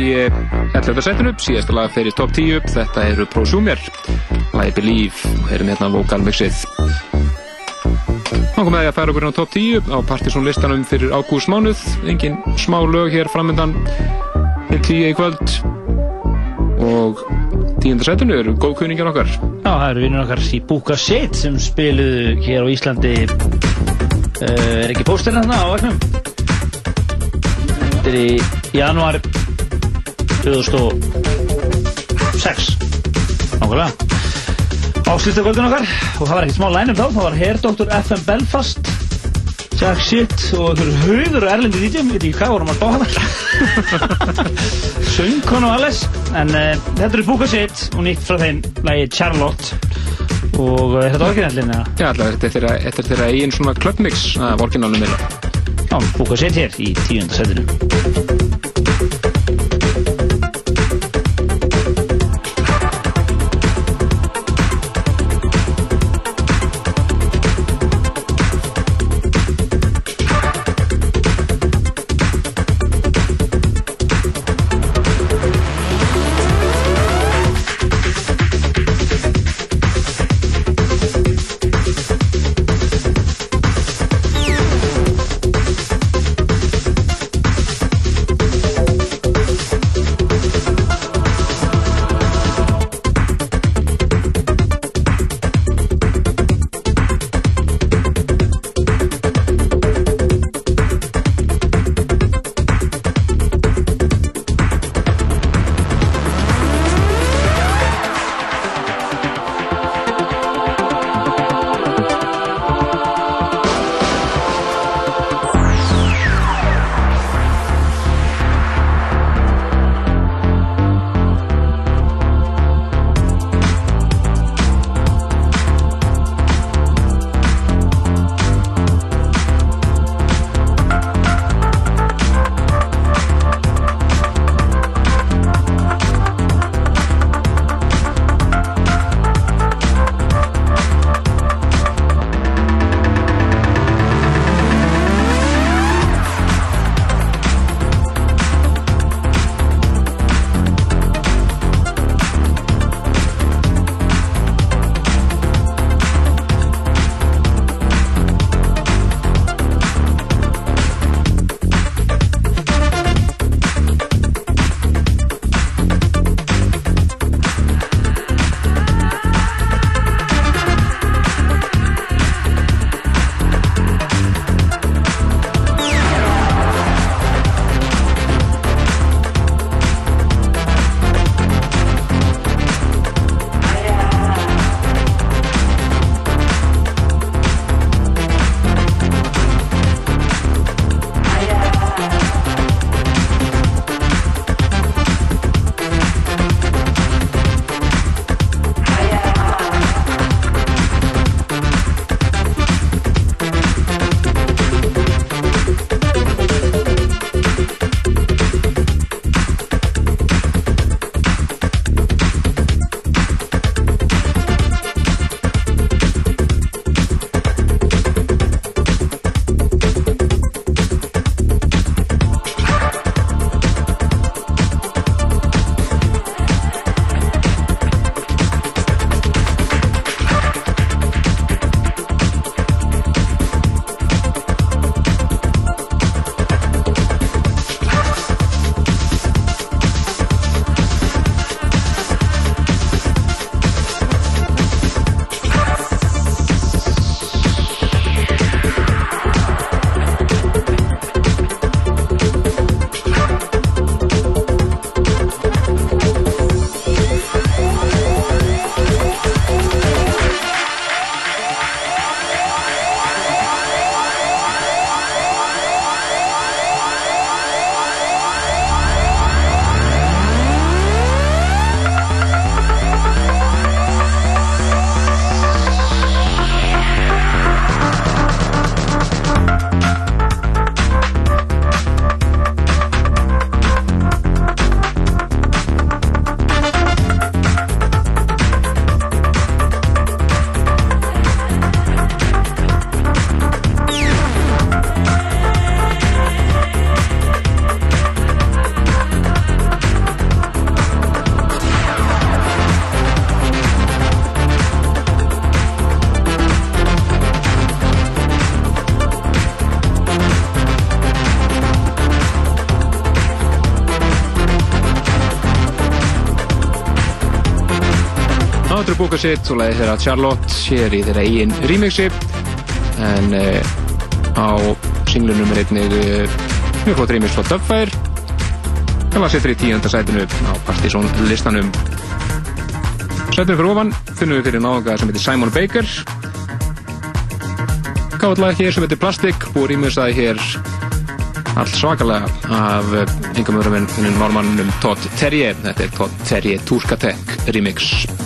11. setinu, síðasta lag fyrir top 10, þetta eru Prosumer, I Believe, erum hérna vokalmixið. Þá komum við að færa okkur á top 10 á Partiðsson listanum fyrir ágúst mánuð, engin smá lög hér framöndan til 10 í kvöld og 10. setinu eru góðkunningar okkar. Já, það eru vinnur okkar í Búka Shade sem spiluðu hér á Íslandi uh, er ekki pósterinn þarna á veknum Þetta er í janúar 2006 Nákvæmlega Áslýstakvöldun okkar og það var ekkert smá lænum þá það var Dr. FM Belfast Jack Shit og einhver haugur og erlendi DJ, ég veit ekki hvað vorum að bá hana Söngkon og alles en uh, þetta eru Búka Shade og nýtt frá þeim lagi Charlotte og uh, er þetta orginallin eða? Já, alltaf, þetta er þeirra, eigin svona clubmix af orginalnum þeirra. Já, Búka Shade hér í tíunda thank you of Shit og lagið þeirra Charlotte hér í þeirra eigin remixi. En uh, á singlunum er einnig uh, mjög flott remix frá Dubfire. Það var settur í tíunda sætinu á Partizón listanum. Sætinu fyrir ofan finnum við fyrir náðunga sem heitir Simon Baker. Lag hér sem heitir Plastic og rýmur það hér allt svakalega af yngum öðrum en normannum Todd Terje þetta er Todd Terje Turkatek remix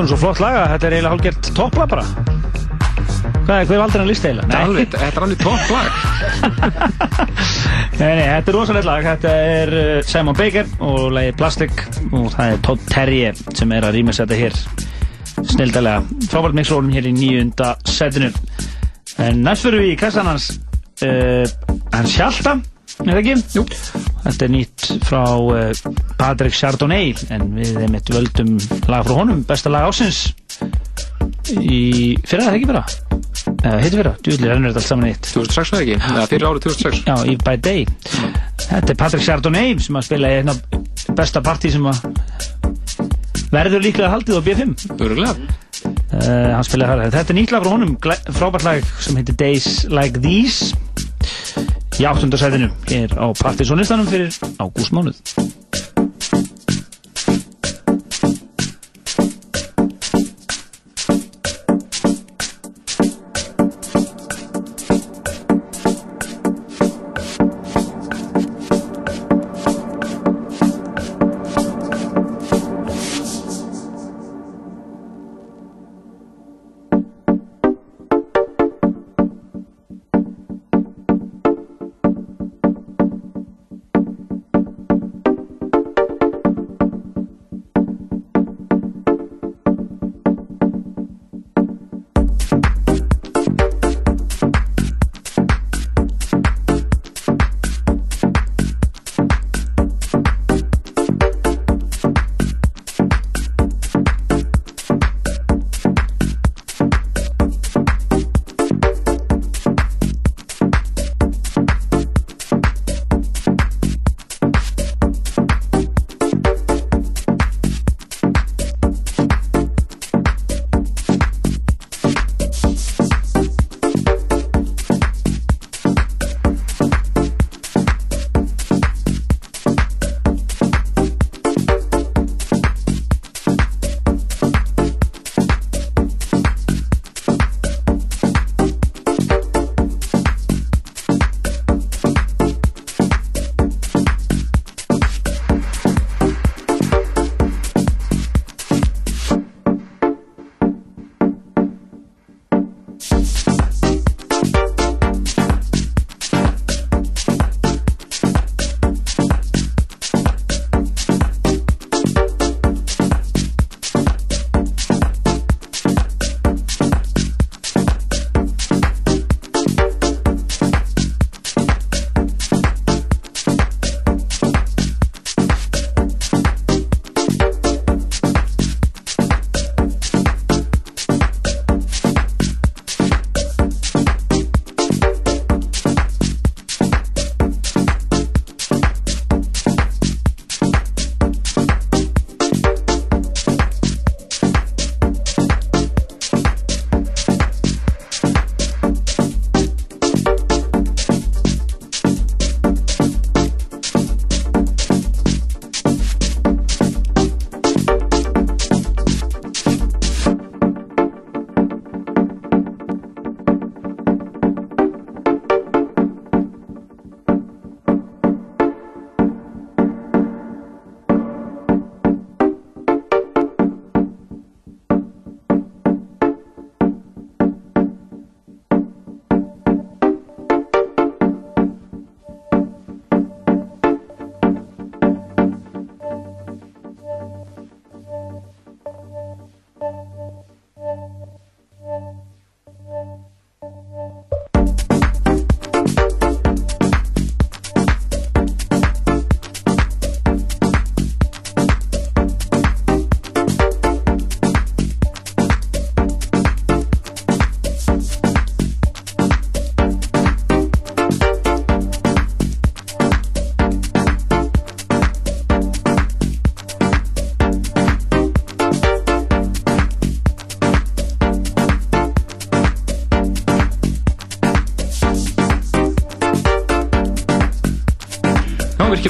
er nú svo flott lag að þetta er eiginlega hálfgert topplag bara. Hvað er, hver valdur hann listi eiginlega? Þetta er alveg- þetta er alveg topp lag. Nei, nei, þetta er rosalegt lag. Þetta er uh, Simon Baker og lagi Plastic og það er Todd Terje sem er að rýma þetta hér snildalega. Frábært mixrólum hér í nýjunda setinu. En næst fyrir við í kassan hans uh, hans Hjalta, er það ekki? Jú. Þetta er nýtt frá uh, Patrick Chardonnay en við einmitt völdum lag frá honum, besta lag ásins í fyrra, er það ekki fyrra? Eða heitir fyrra, djúðlega rennur þetta allt saman eitt. 2006 var það ekki? Eða fyrir árið 2006? Já, í By Day. Þetta er Patrick Chardonnay sem að spila í einn af besta partí sem að verður líklega haldið á B5 Öruglega uh, Hann spilaði þar Þetta er nýtt lag frá honum, frábært lag sem heitir Days Like These. Í áttundasæðinu hér á partysónlistanum fyrir ágústmánuð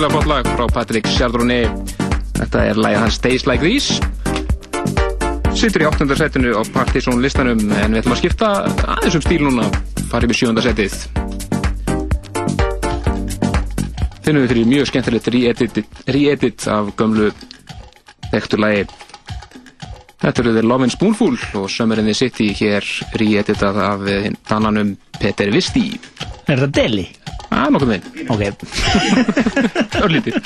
virkilega flott lag frá Patrick Chardonnay. Þetta er lagið hans Days Like These. Sittur í 8. setinu á Partizón listanum en við ætlum að skipta aðeins um stíl núna. Farið við 7. setið. Finnum við fyrir mjög skemmtilegt re-edit re af gömlu þekktu lagi Þetta eru The Lovin' Spoonful og Summer in the City hér ríeditað af dananum Peter Visti. Er þetta deli? Já, nokkuð með. Ok. Örlítið.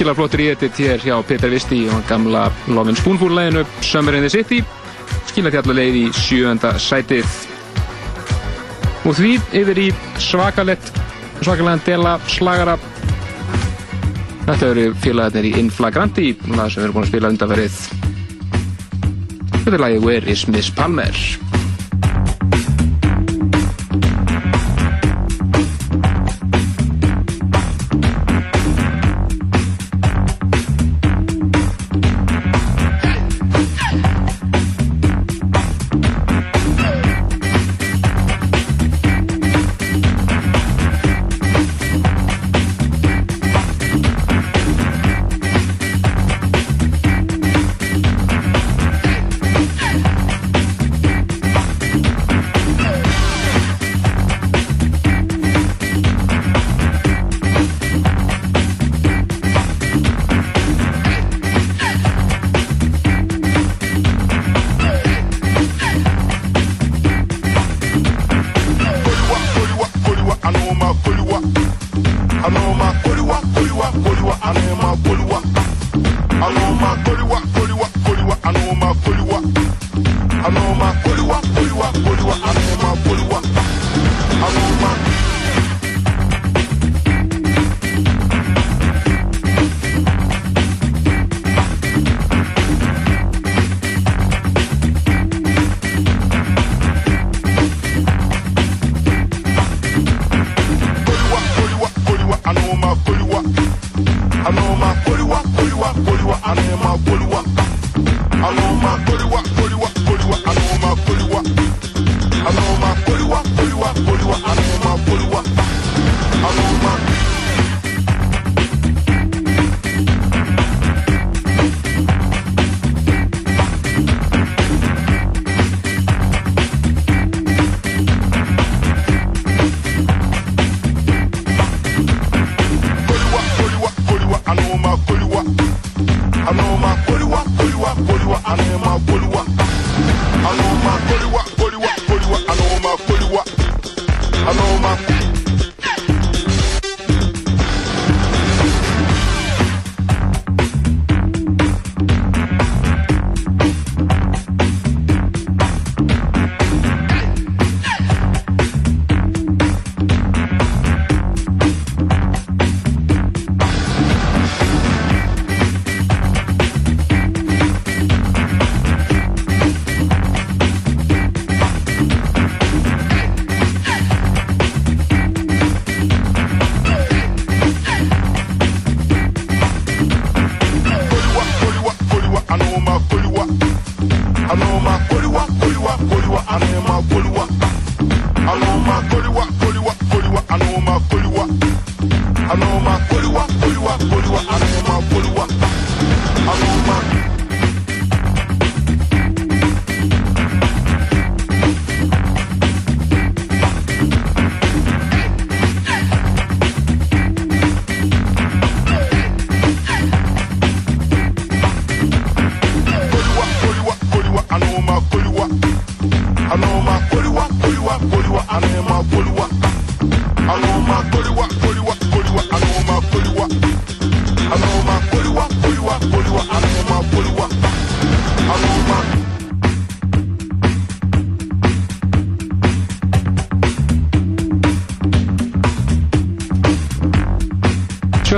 Virkilega flottur í þetta hér hjá Peter Visti og gamla Lovin Spoonful læginu Summer in the City. Skilja til allar leið í sjöönda sætið. Og því yfir í svakalett svakalega dela slagara. Þetta eru félagarnir í Inflagranti lag sem við erum búin að spila undanverið Þetta er lagið Where is Miss Palmer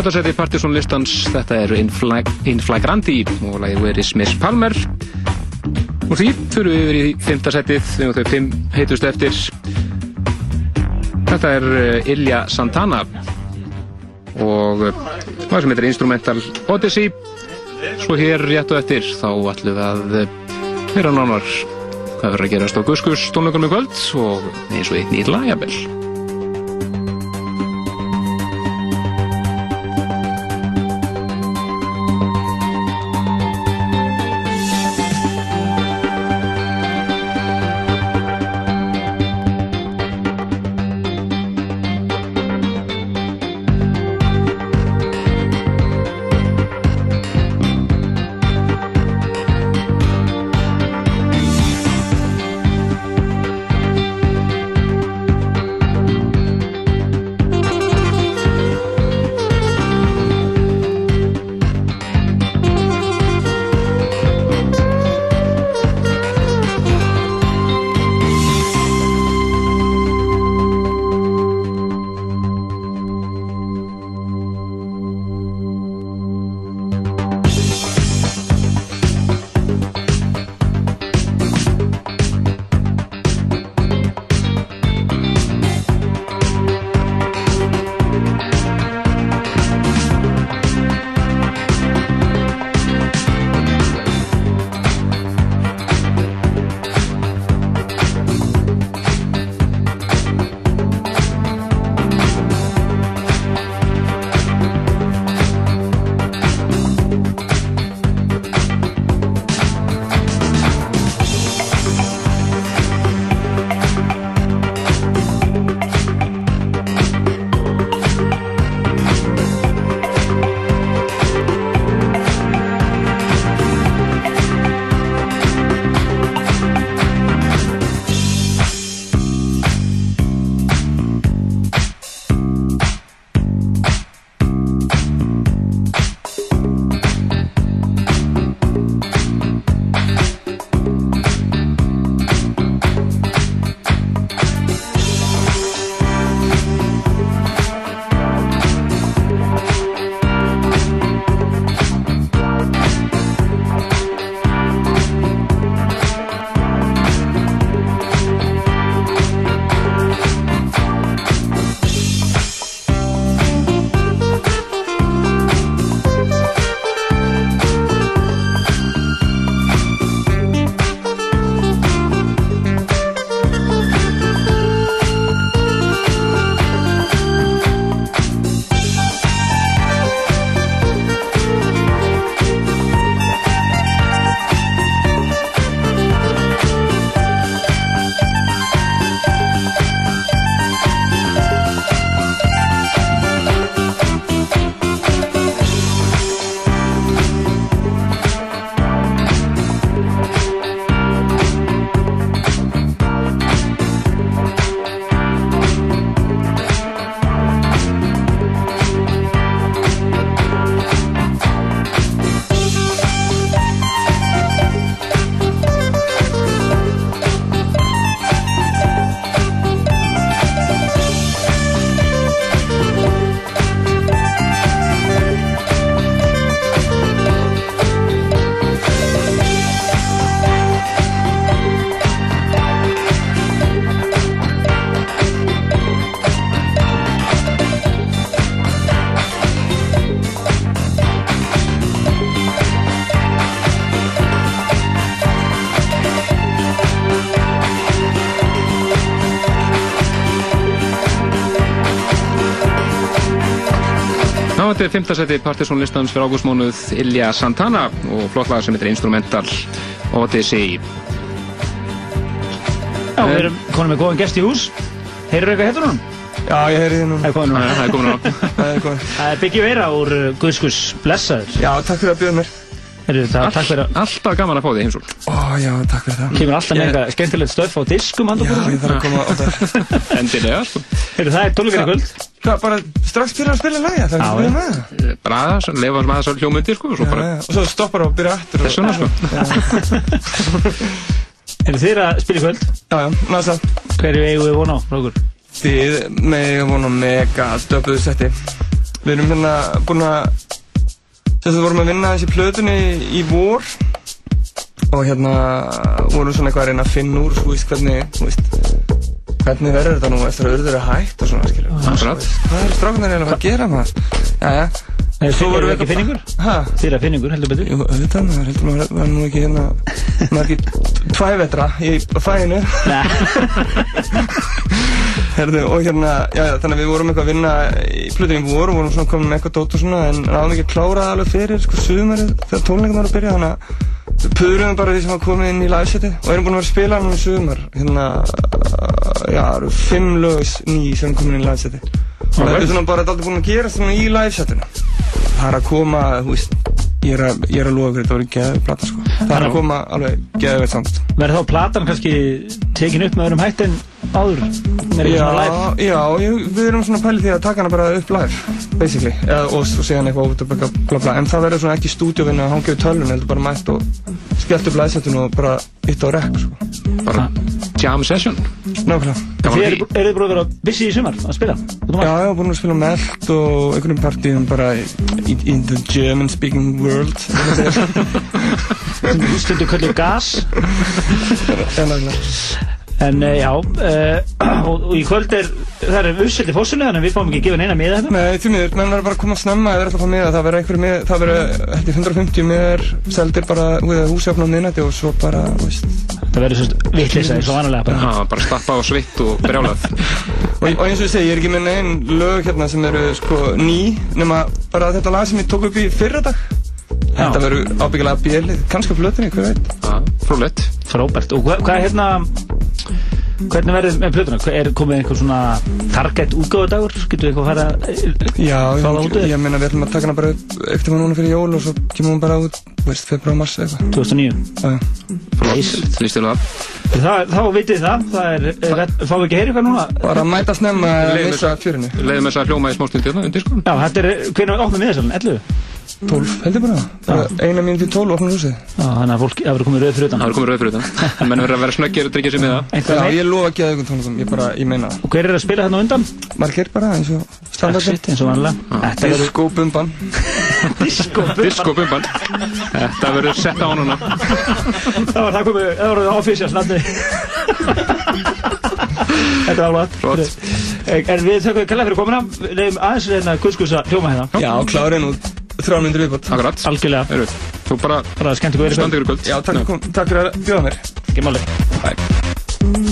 Sjötasæti Partiðsson listans, þetta er Inflag Inflagranti og lagi Where is Miss Palmer. Og því fyrir við yfir í fymtasætið þegar þau fimm heitust eftir. Þetta er eh, Ilja Santana og eh, það sem heitir Instrumental Odyssey. Svo hér rétt og eftir þá ætlum við að eh, vera nánar hvað verður að gerast á Guskus tónleikunum í kvöld og eins og einn í lagabell Þetta er 5. seti Partiðsson listans fyrir ágústmónuð Ilja Santana og flott lag sem heitir Instrumental Odyssey. Já, við erum konum með góðan gest í hús. Heyrðu eitthvað hérna núna? Já, ég heyri þið núna. Það er komin núna. Það er komin núna. Það er komin. Það er Biggi Veira úr uh, Guðskus Blessaður. Já, takk fyrir að bjóða mér. Heyrðu, það, takk fyrir að... Alltaf gaman að fá þig heimsól. Ó, já, takk fyrir það. Kemur alltaf með eitthvað skemmtilegt stöf á diskum handa Já, ég þarf að koma á það. Endilega, sko. Heyrðu, það er tónleikar í kvöld. Hvað, bara strax byrja að spila lagi? Það er ekki að byrja með það? Bara aðeins, leifa með þessar hljómyndir, sko, og svo bara... og svo stoppar og byrja aftur. Þess vegna, sko. Heyrðu, þið er að spila í kvöld. Já, já, næsta. Hverju eigum við von á, frá okkur? Þið megum vona mega döpuðu setti. Við erum hérna búin að, þess að við vorum að vinna þessi plötunni í, í vor og hérna vorum svona eitthvað að reyna að finna úr, þú veist, hvernig, þú veist, hvernig verður þetta nú eftir að urður er hægt og svona, skilju. Akkurat. Hvað er stráknar eiginlega að að gera maður? Jæja. Nei, eru við ekki finningur? Hæ? Þið eru að finningur, heldur betur? Jú, auðvitað, maður heldur maður var nú ekki hérna, maður ekki tvævetra í fæinu. Herðu, og hérna, já, já, þannig að við vorum eitthvað að vinna í plötunni í voru, vorum svona komin með eitthvað dót og svona, en náðum ekki að klára alveg fyrir, sko, sumarið, þegar tónleikum var að byrja, þannig að puðurum bara því sem var komið inn í livesetið og erum búin að vera að spila hann um sumar, hérna, já, það eru fimm lög ný sem er komin inn í livesetið. Og þetta er svona bara, aldrei búin að gera svona í livesetinu. Það er að koma, þú veist, ég er að, ég er að lofa fyrir þetta voru geðið plata, sko. Það er að koma alveg geðið veit samt. Verður þá platan kannski tekin upp með öðrum hætti en áður? Live? Já, já, við erum svona pælið því að taka hana bara upp live, basically, Eða, og, og segja hann eitthvað út og bla bla en það verður svona ekki stúdíóvinna að hangja við tölvun, heldur bara mætt og skellt upp livesetinu og bara ytta á rekk, sko. Bara jam session. Nákvæmlega. Þið eru eru þið búin að vera busy í sumar að spila? Já, já, búin að spila meld og einhvern partíum bara in, in the German speaking world. Stundu köllu gas. Já, nákvæmlega. En uh, já, uh, og, og í kvöld er, það er uppsett í fórsunu, þannig að við fáum ekki að gefa neina miða hérna. Nei, því miður, menn verður bara að koma snemma eða verður alltaf að fá miða, það verður einhverju miða, það verður, þetta er 150 miðar, seldir bara, við húsjafn á miðnætti og svo bara, veist. Það verður svona vittlisa eins og vanalega bara. Já, bara stappa og svitt og brjálað. Og, og eins og ég segi, ég er ekki með neinn lög hérna sem eru sko ný, nema bara þetta lag sem ég tók upp í fyrra dag. Þetta verður ábyggilega bjölið, kannski á flötunni, hver veit. Já, frúlegt. Frábært. Og hvað, hvað er hérna, hvernig verður með plötuna? Er komið einhver svona target útgáðudagur? Getur við eitthvað að fara Já, Fá það út ég, meina við ætlum að taka hana bara upp ekkert tíma núna fyrir jól og svo kemur hún bara út, veist, februar, mars eitthvað. 2009? Já. Flott, líst til það. Þá vitið það, það er, fáum við ekki að heyra eitthvað núna? Bara að mæta snemma að missa fjörinu. Leiðum þess að hljóma í smástund hérna undir, sko. Já, þetta er, hvernig opnum við þessan, 11? 12, heldur bara. bara eina mínúti 12 opnum húsið. Þannig að fólk, það verður komið rauð fyrir utan. Það er komið rauð fyrir utan. En menn verður að vera snöggir og tryggja sig með það. Já, ég lofa ekki að ykkur tónleikum, ég bara, ég meina það. Og hver er að spila hérna undan? Margir bara, eins og standardin. Exit, eins og vanlega. Disco bumban. Disco Disco bumban. Þetta verður sett á núna. Það var það komið, það var það officials nafni. Þetta var alveg. En við þökkum kalla fyrir komuna, þrjá myndir viðbútt. Akkurat. Algjörlega. Eru, þú bara... Bara skemmt ykkur Standi ykkur í kvöld. Já, takk, kom, takk fyrir að bjóða mér. Ekki máli. Bye.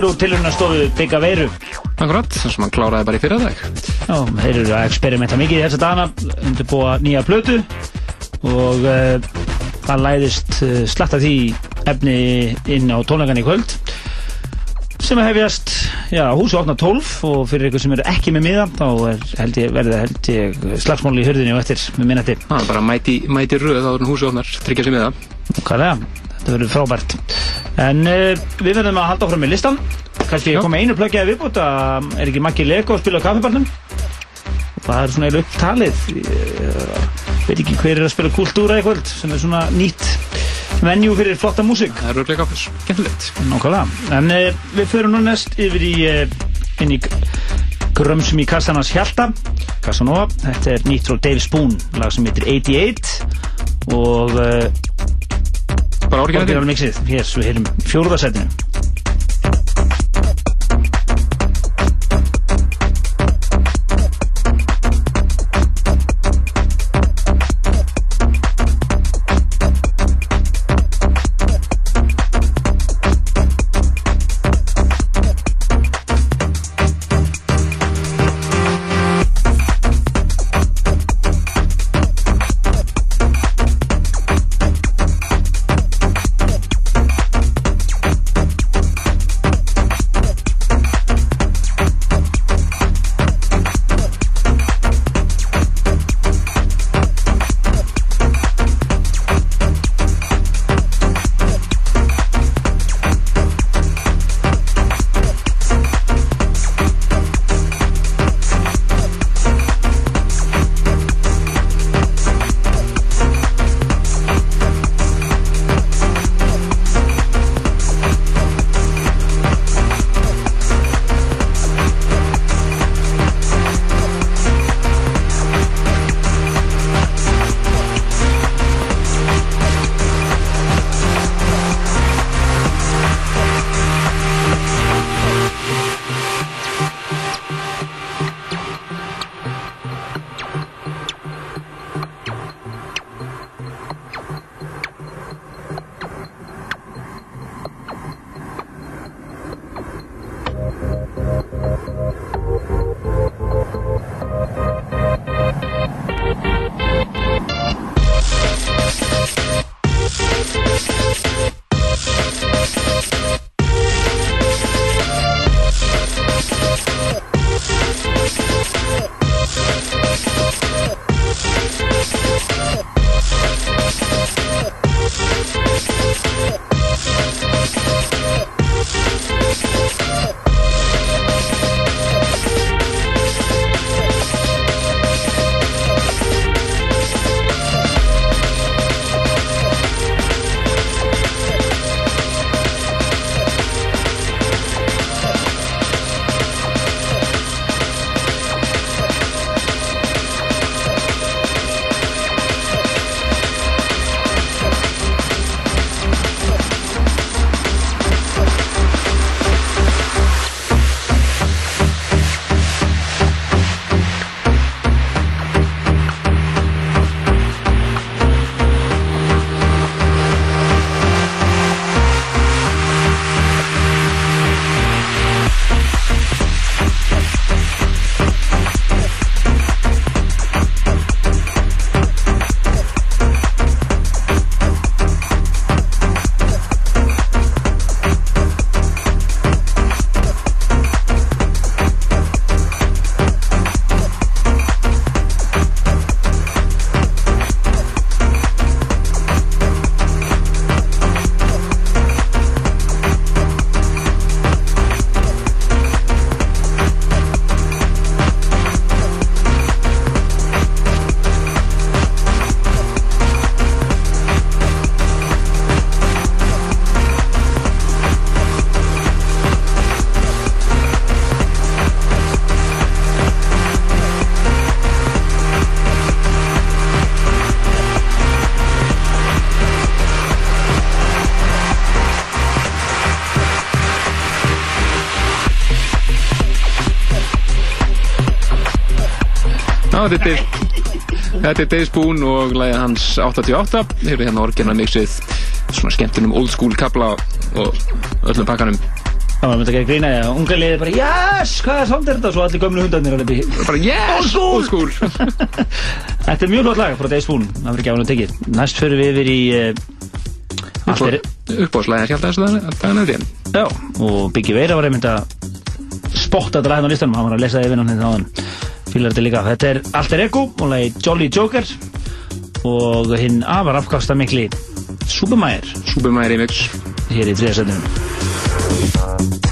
Þetta er úr tilhörnastofu Bigga Veiru. Akkurat, þar sem hann kláraði bara í fyrra dag. Já, þeir eru að experimenta mikið í þessa dana, undirbúa nýja plötu og uh, það læðist uh, slatta því efni inn á tónleikan í kvöld sem að hefjast, já, húsi opna 12 og fyrir ykkur sem eru ekki með miða þá er, held ég, verði held ég slagsmál í hörðinni og eftir með minnati. Það er bara mæti, mæti röð á húsi opnar, tryggja sér með það. Hvaðlega, þetta verður frábært. En uh, við verðum að halda áfram með listan. Kannski ég kom með einu viðbútt að er ekki Maggi Lego að spila á kaffibarnum. Það er svona eiginlega upptalið. Ég veit ekki hver er að spila kultúra í kvöld sem er svona nýtt venjú fyrir flotta músík. Það er örglega skemmtilegt. Nákvæmlega. En uh, við förum nú næst yfir í, uh, í grömsum í Kassanans Hjalta. Kassanova. Þetta er nýtt frá Dave Spoon, lag sem heitir 88 og bara orginal mixið. Hér, svo heyrum fjóruðarsætinu. Þetta er er Dave Spoon og lagið hans 88 Þeir eru hérna orginal mixið svona skemmtunum old school kabla og öllum pakkanum. Það var myndið að gera grína eða unga liðið bara Yes, hvað er samt er þetta? Svo allir gömlu hundarnir þetta Bara yes, old school! Þetta er mjög hlott lag frá Dave Spoon Það verður gæðan að tekið. Næst fyrir við yfir í uh, Allt er Uppbóðslæðin sjálf þessu daginn og Biggie Veira var einmitt að spotta þetta lagin á listanum, hann var að lesa yfir hann hérna fílar þetta líka, þetta er Alter Ego og lagi Jolly Joker og hinn afar afkasta mikli Supermæður Supermæður remix. Hér í þriðasendunum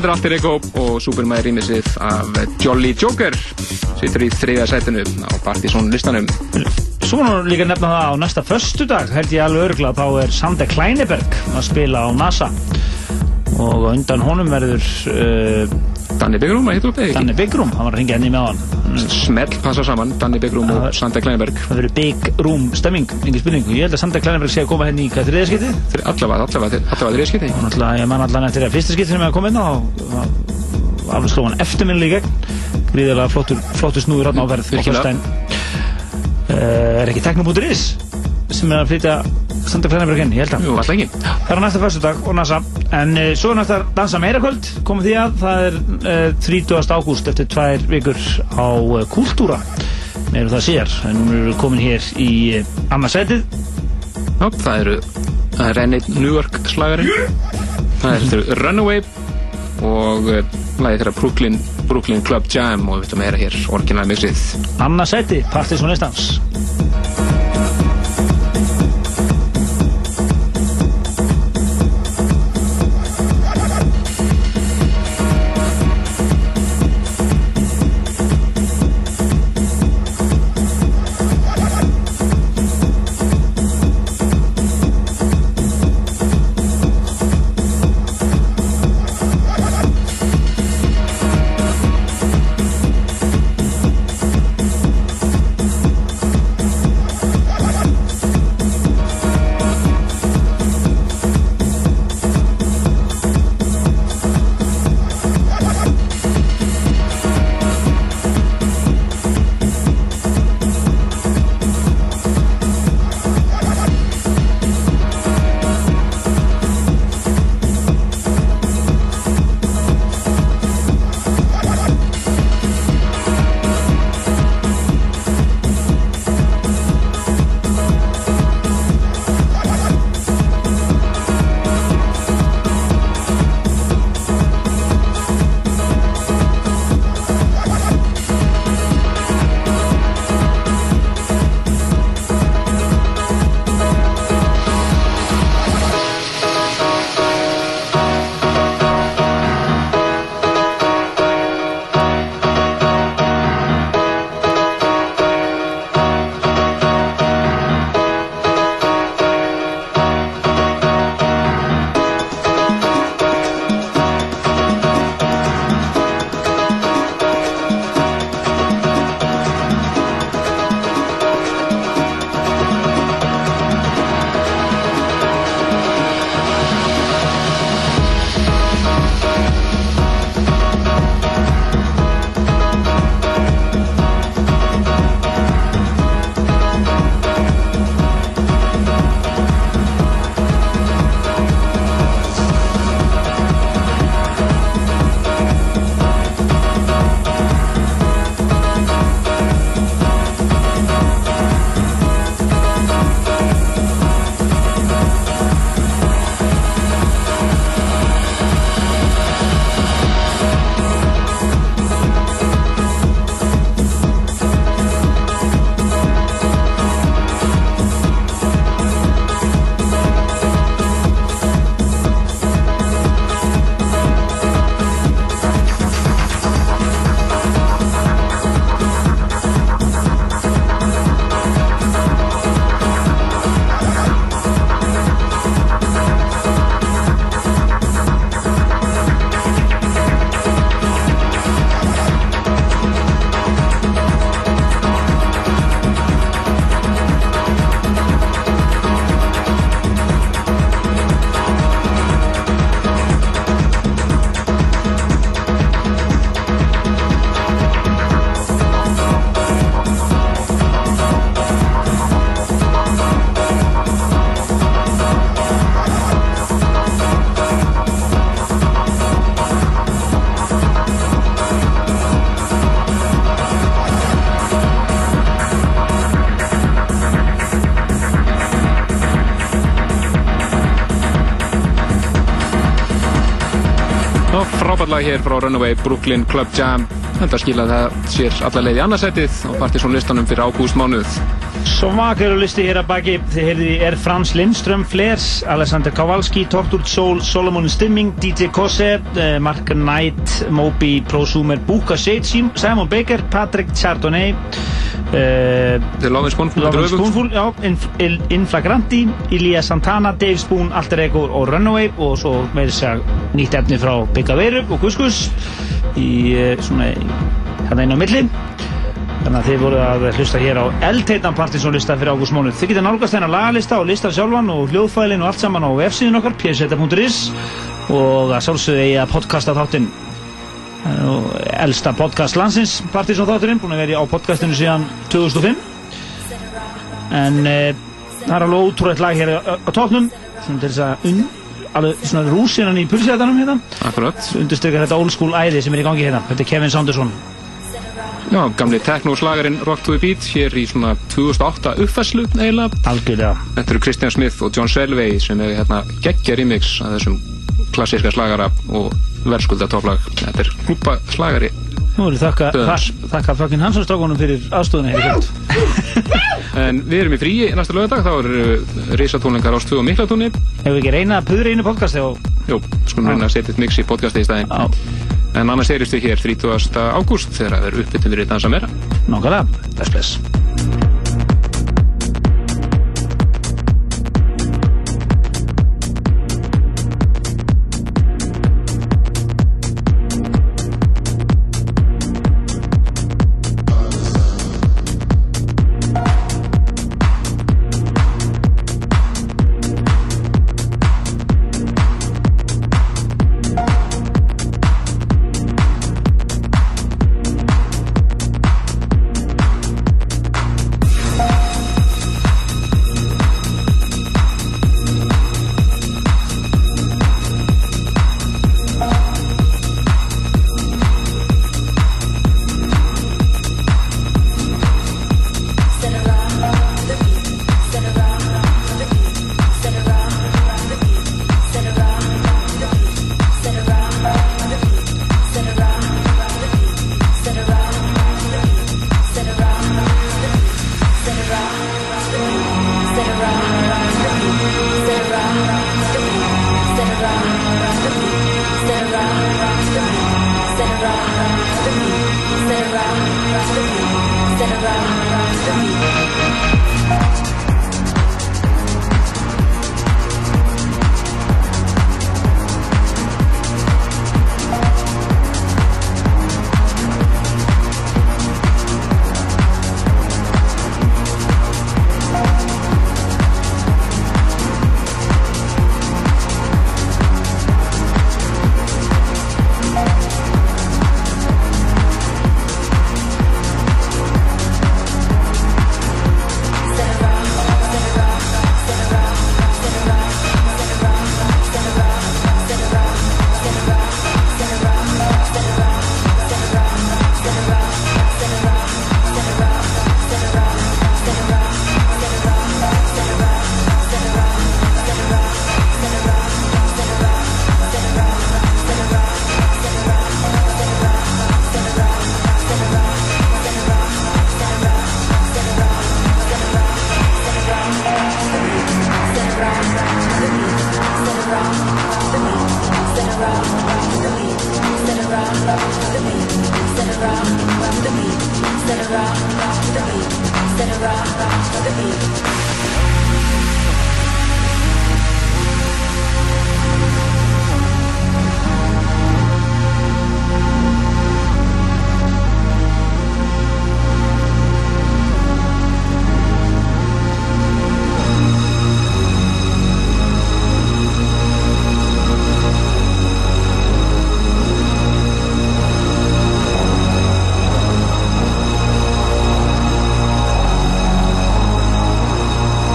Þetta er Alter Ego og Superman rýmisið af Jolly Joker sittur í þriðja sætinu á Partizón listanum. Svo nú líka nefna það á næsta föstudag held ég alveg örgla þá er Sander Kleineberg að spila á NASA. Og undan honum verður uh, Danni Byggrúm að hitta upp ekki? Danni Byggrúm, hann var að ringja henni með hann Smell passa saman, Danni Byggrúm og Sander Kleineberg. Það verður Room stemming, engin spurning. Ég held að Sander Kleineberg sé að koma henni í hvað þriðaskipti Allavega, allavega, allavega þriðaskipti og náttúrulega ég man allavega eftir að fyrsta skipti sem ég kom inn á alveg sló hann eftirminnilega í gegn. Gríðilega flottur, flottur snúður hann á verð og fyrstæn uh, er ekki teknobútur.is sem er að flytja Sander Kleineberg inn, ég held að Jú, alltaf ekki. Það er næsta fyrstudag og NASA. En uh, svo er næsta dansa meira kvöld komið því að það er uh, 30. ágúst eftir tvær vikur á uh, Kultúra. Meiru það sér En nú erum við komin hér í annarsætið Já, það eru það er enn einn New York slagari Það er þetta Runaway og lagið þeirra Brooklyn, Brooklyn Club Jam og við veitum að heyra hér orginal mixið Annarsætið, Partiðsson listans Já, frábært lag hér frá Runaway Brooklyn Club Jam. Þetta skilaði það sér alla leið í annarsætið á Partizón listanum fyrir ágúst mánuð. Svakar og listi hér að baki, þið heyrði er Frans Lindström, Flers, Alexander Kowalski, Torturt Soul, Solomon Stimming, DJ Kose, eh, Mark Knight, Moby, Prosumer, Buka Shade, Simon Baker, Patrick Chardonnay, is Spoonful, Inflagranti, Ilya Santana, Dave Spoon, Alter Ego og Runaway og svo meiri segja nýtt efni frá Bigga Veirup og Guskus í eh, svona hérna inn á milli þannig að þið voru að hlusta hér á eldheitan partysónlista fyrir ágúst mánuð. Þið geta nálgast þennan lagalista og listar sjálfan og hljóðfælin og allt saman á websíðun okkar pseta.is og að sjálfsögðu eigi að podcasta þáttinn. Eh, elsta podcast landsins partysón þátturinn, búin að vera á podcastinu síðan 2005 en e, það er alveg ótrúlega lag hér á, á tóknum svona til þess að un, alveg svona rúsinan í pulsætanum hérna. Akkurat. undirstrykkar þetta old school æði sem er í gangi hérna. Þetta er Kevin Saunderson Já, gamli techno-slagarinn Rock to the Beat hér í svona 2008 uppfæslu eiginlega. Algjörlega. Þetta eru Christian Smith og John Selvey sem er hérna geggja remix að þessum klassíska slagara og verðskulda topplag. Þetta er klúpa slagari. Nú er þakka, Döðans. þakka, þakka fucking Hansson strákunum fyrir aðstofuna hér í kvöld En við erum í fríi næsta lögadag, þá eru uh, risatónleikar ás 2 og miklatúni. Hefur við ekki reyna að puðra einu podcast þegar Jú, skulum reyna að setja eitt mix í podcasti í staðinn. En annars við hér 30. ágúst þegar það eru uppbyttum við dansa meira. Nákvæmlega, bless bless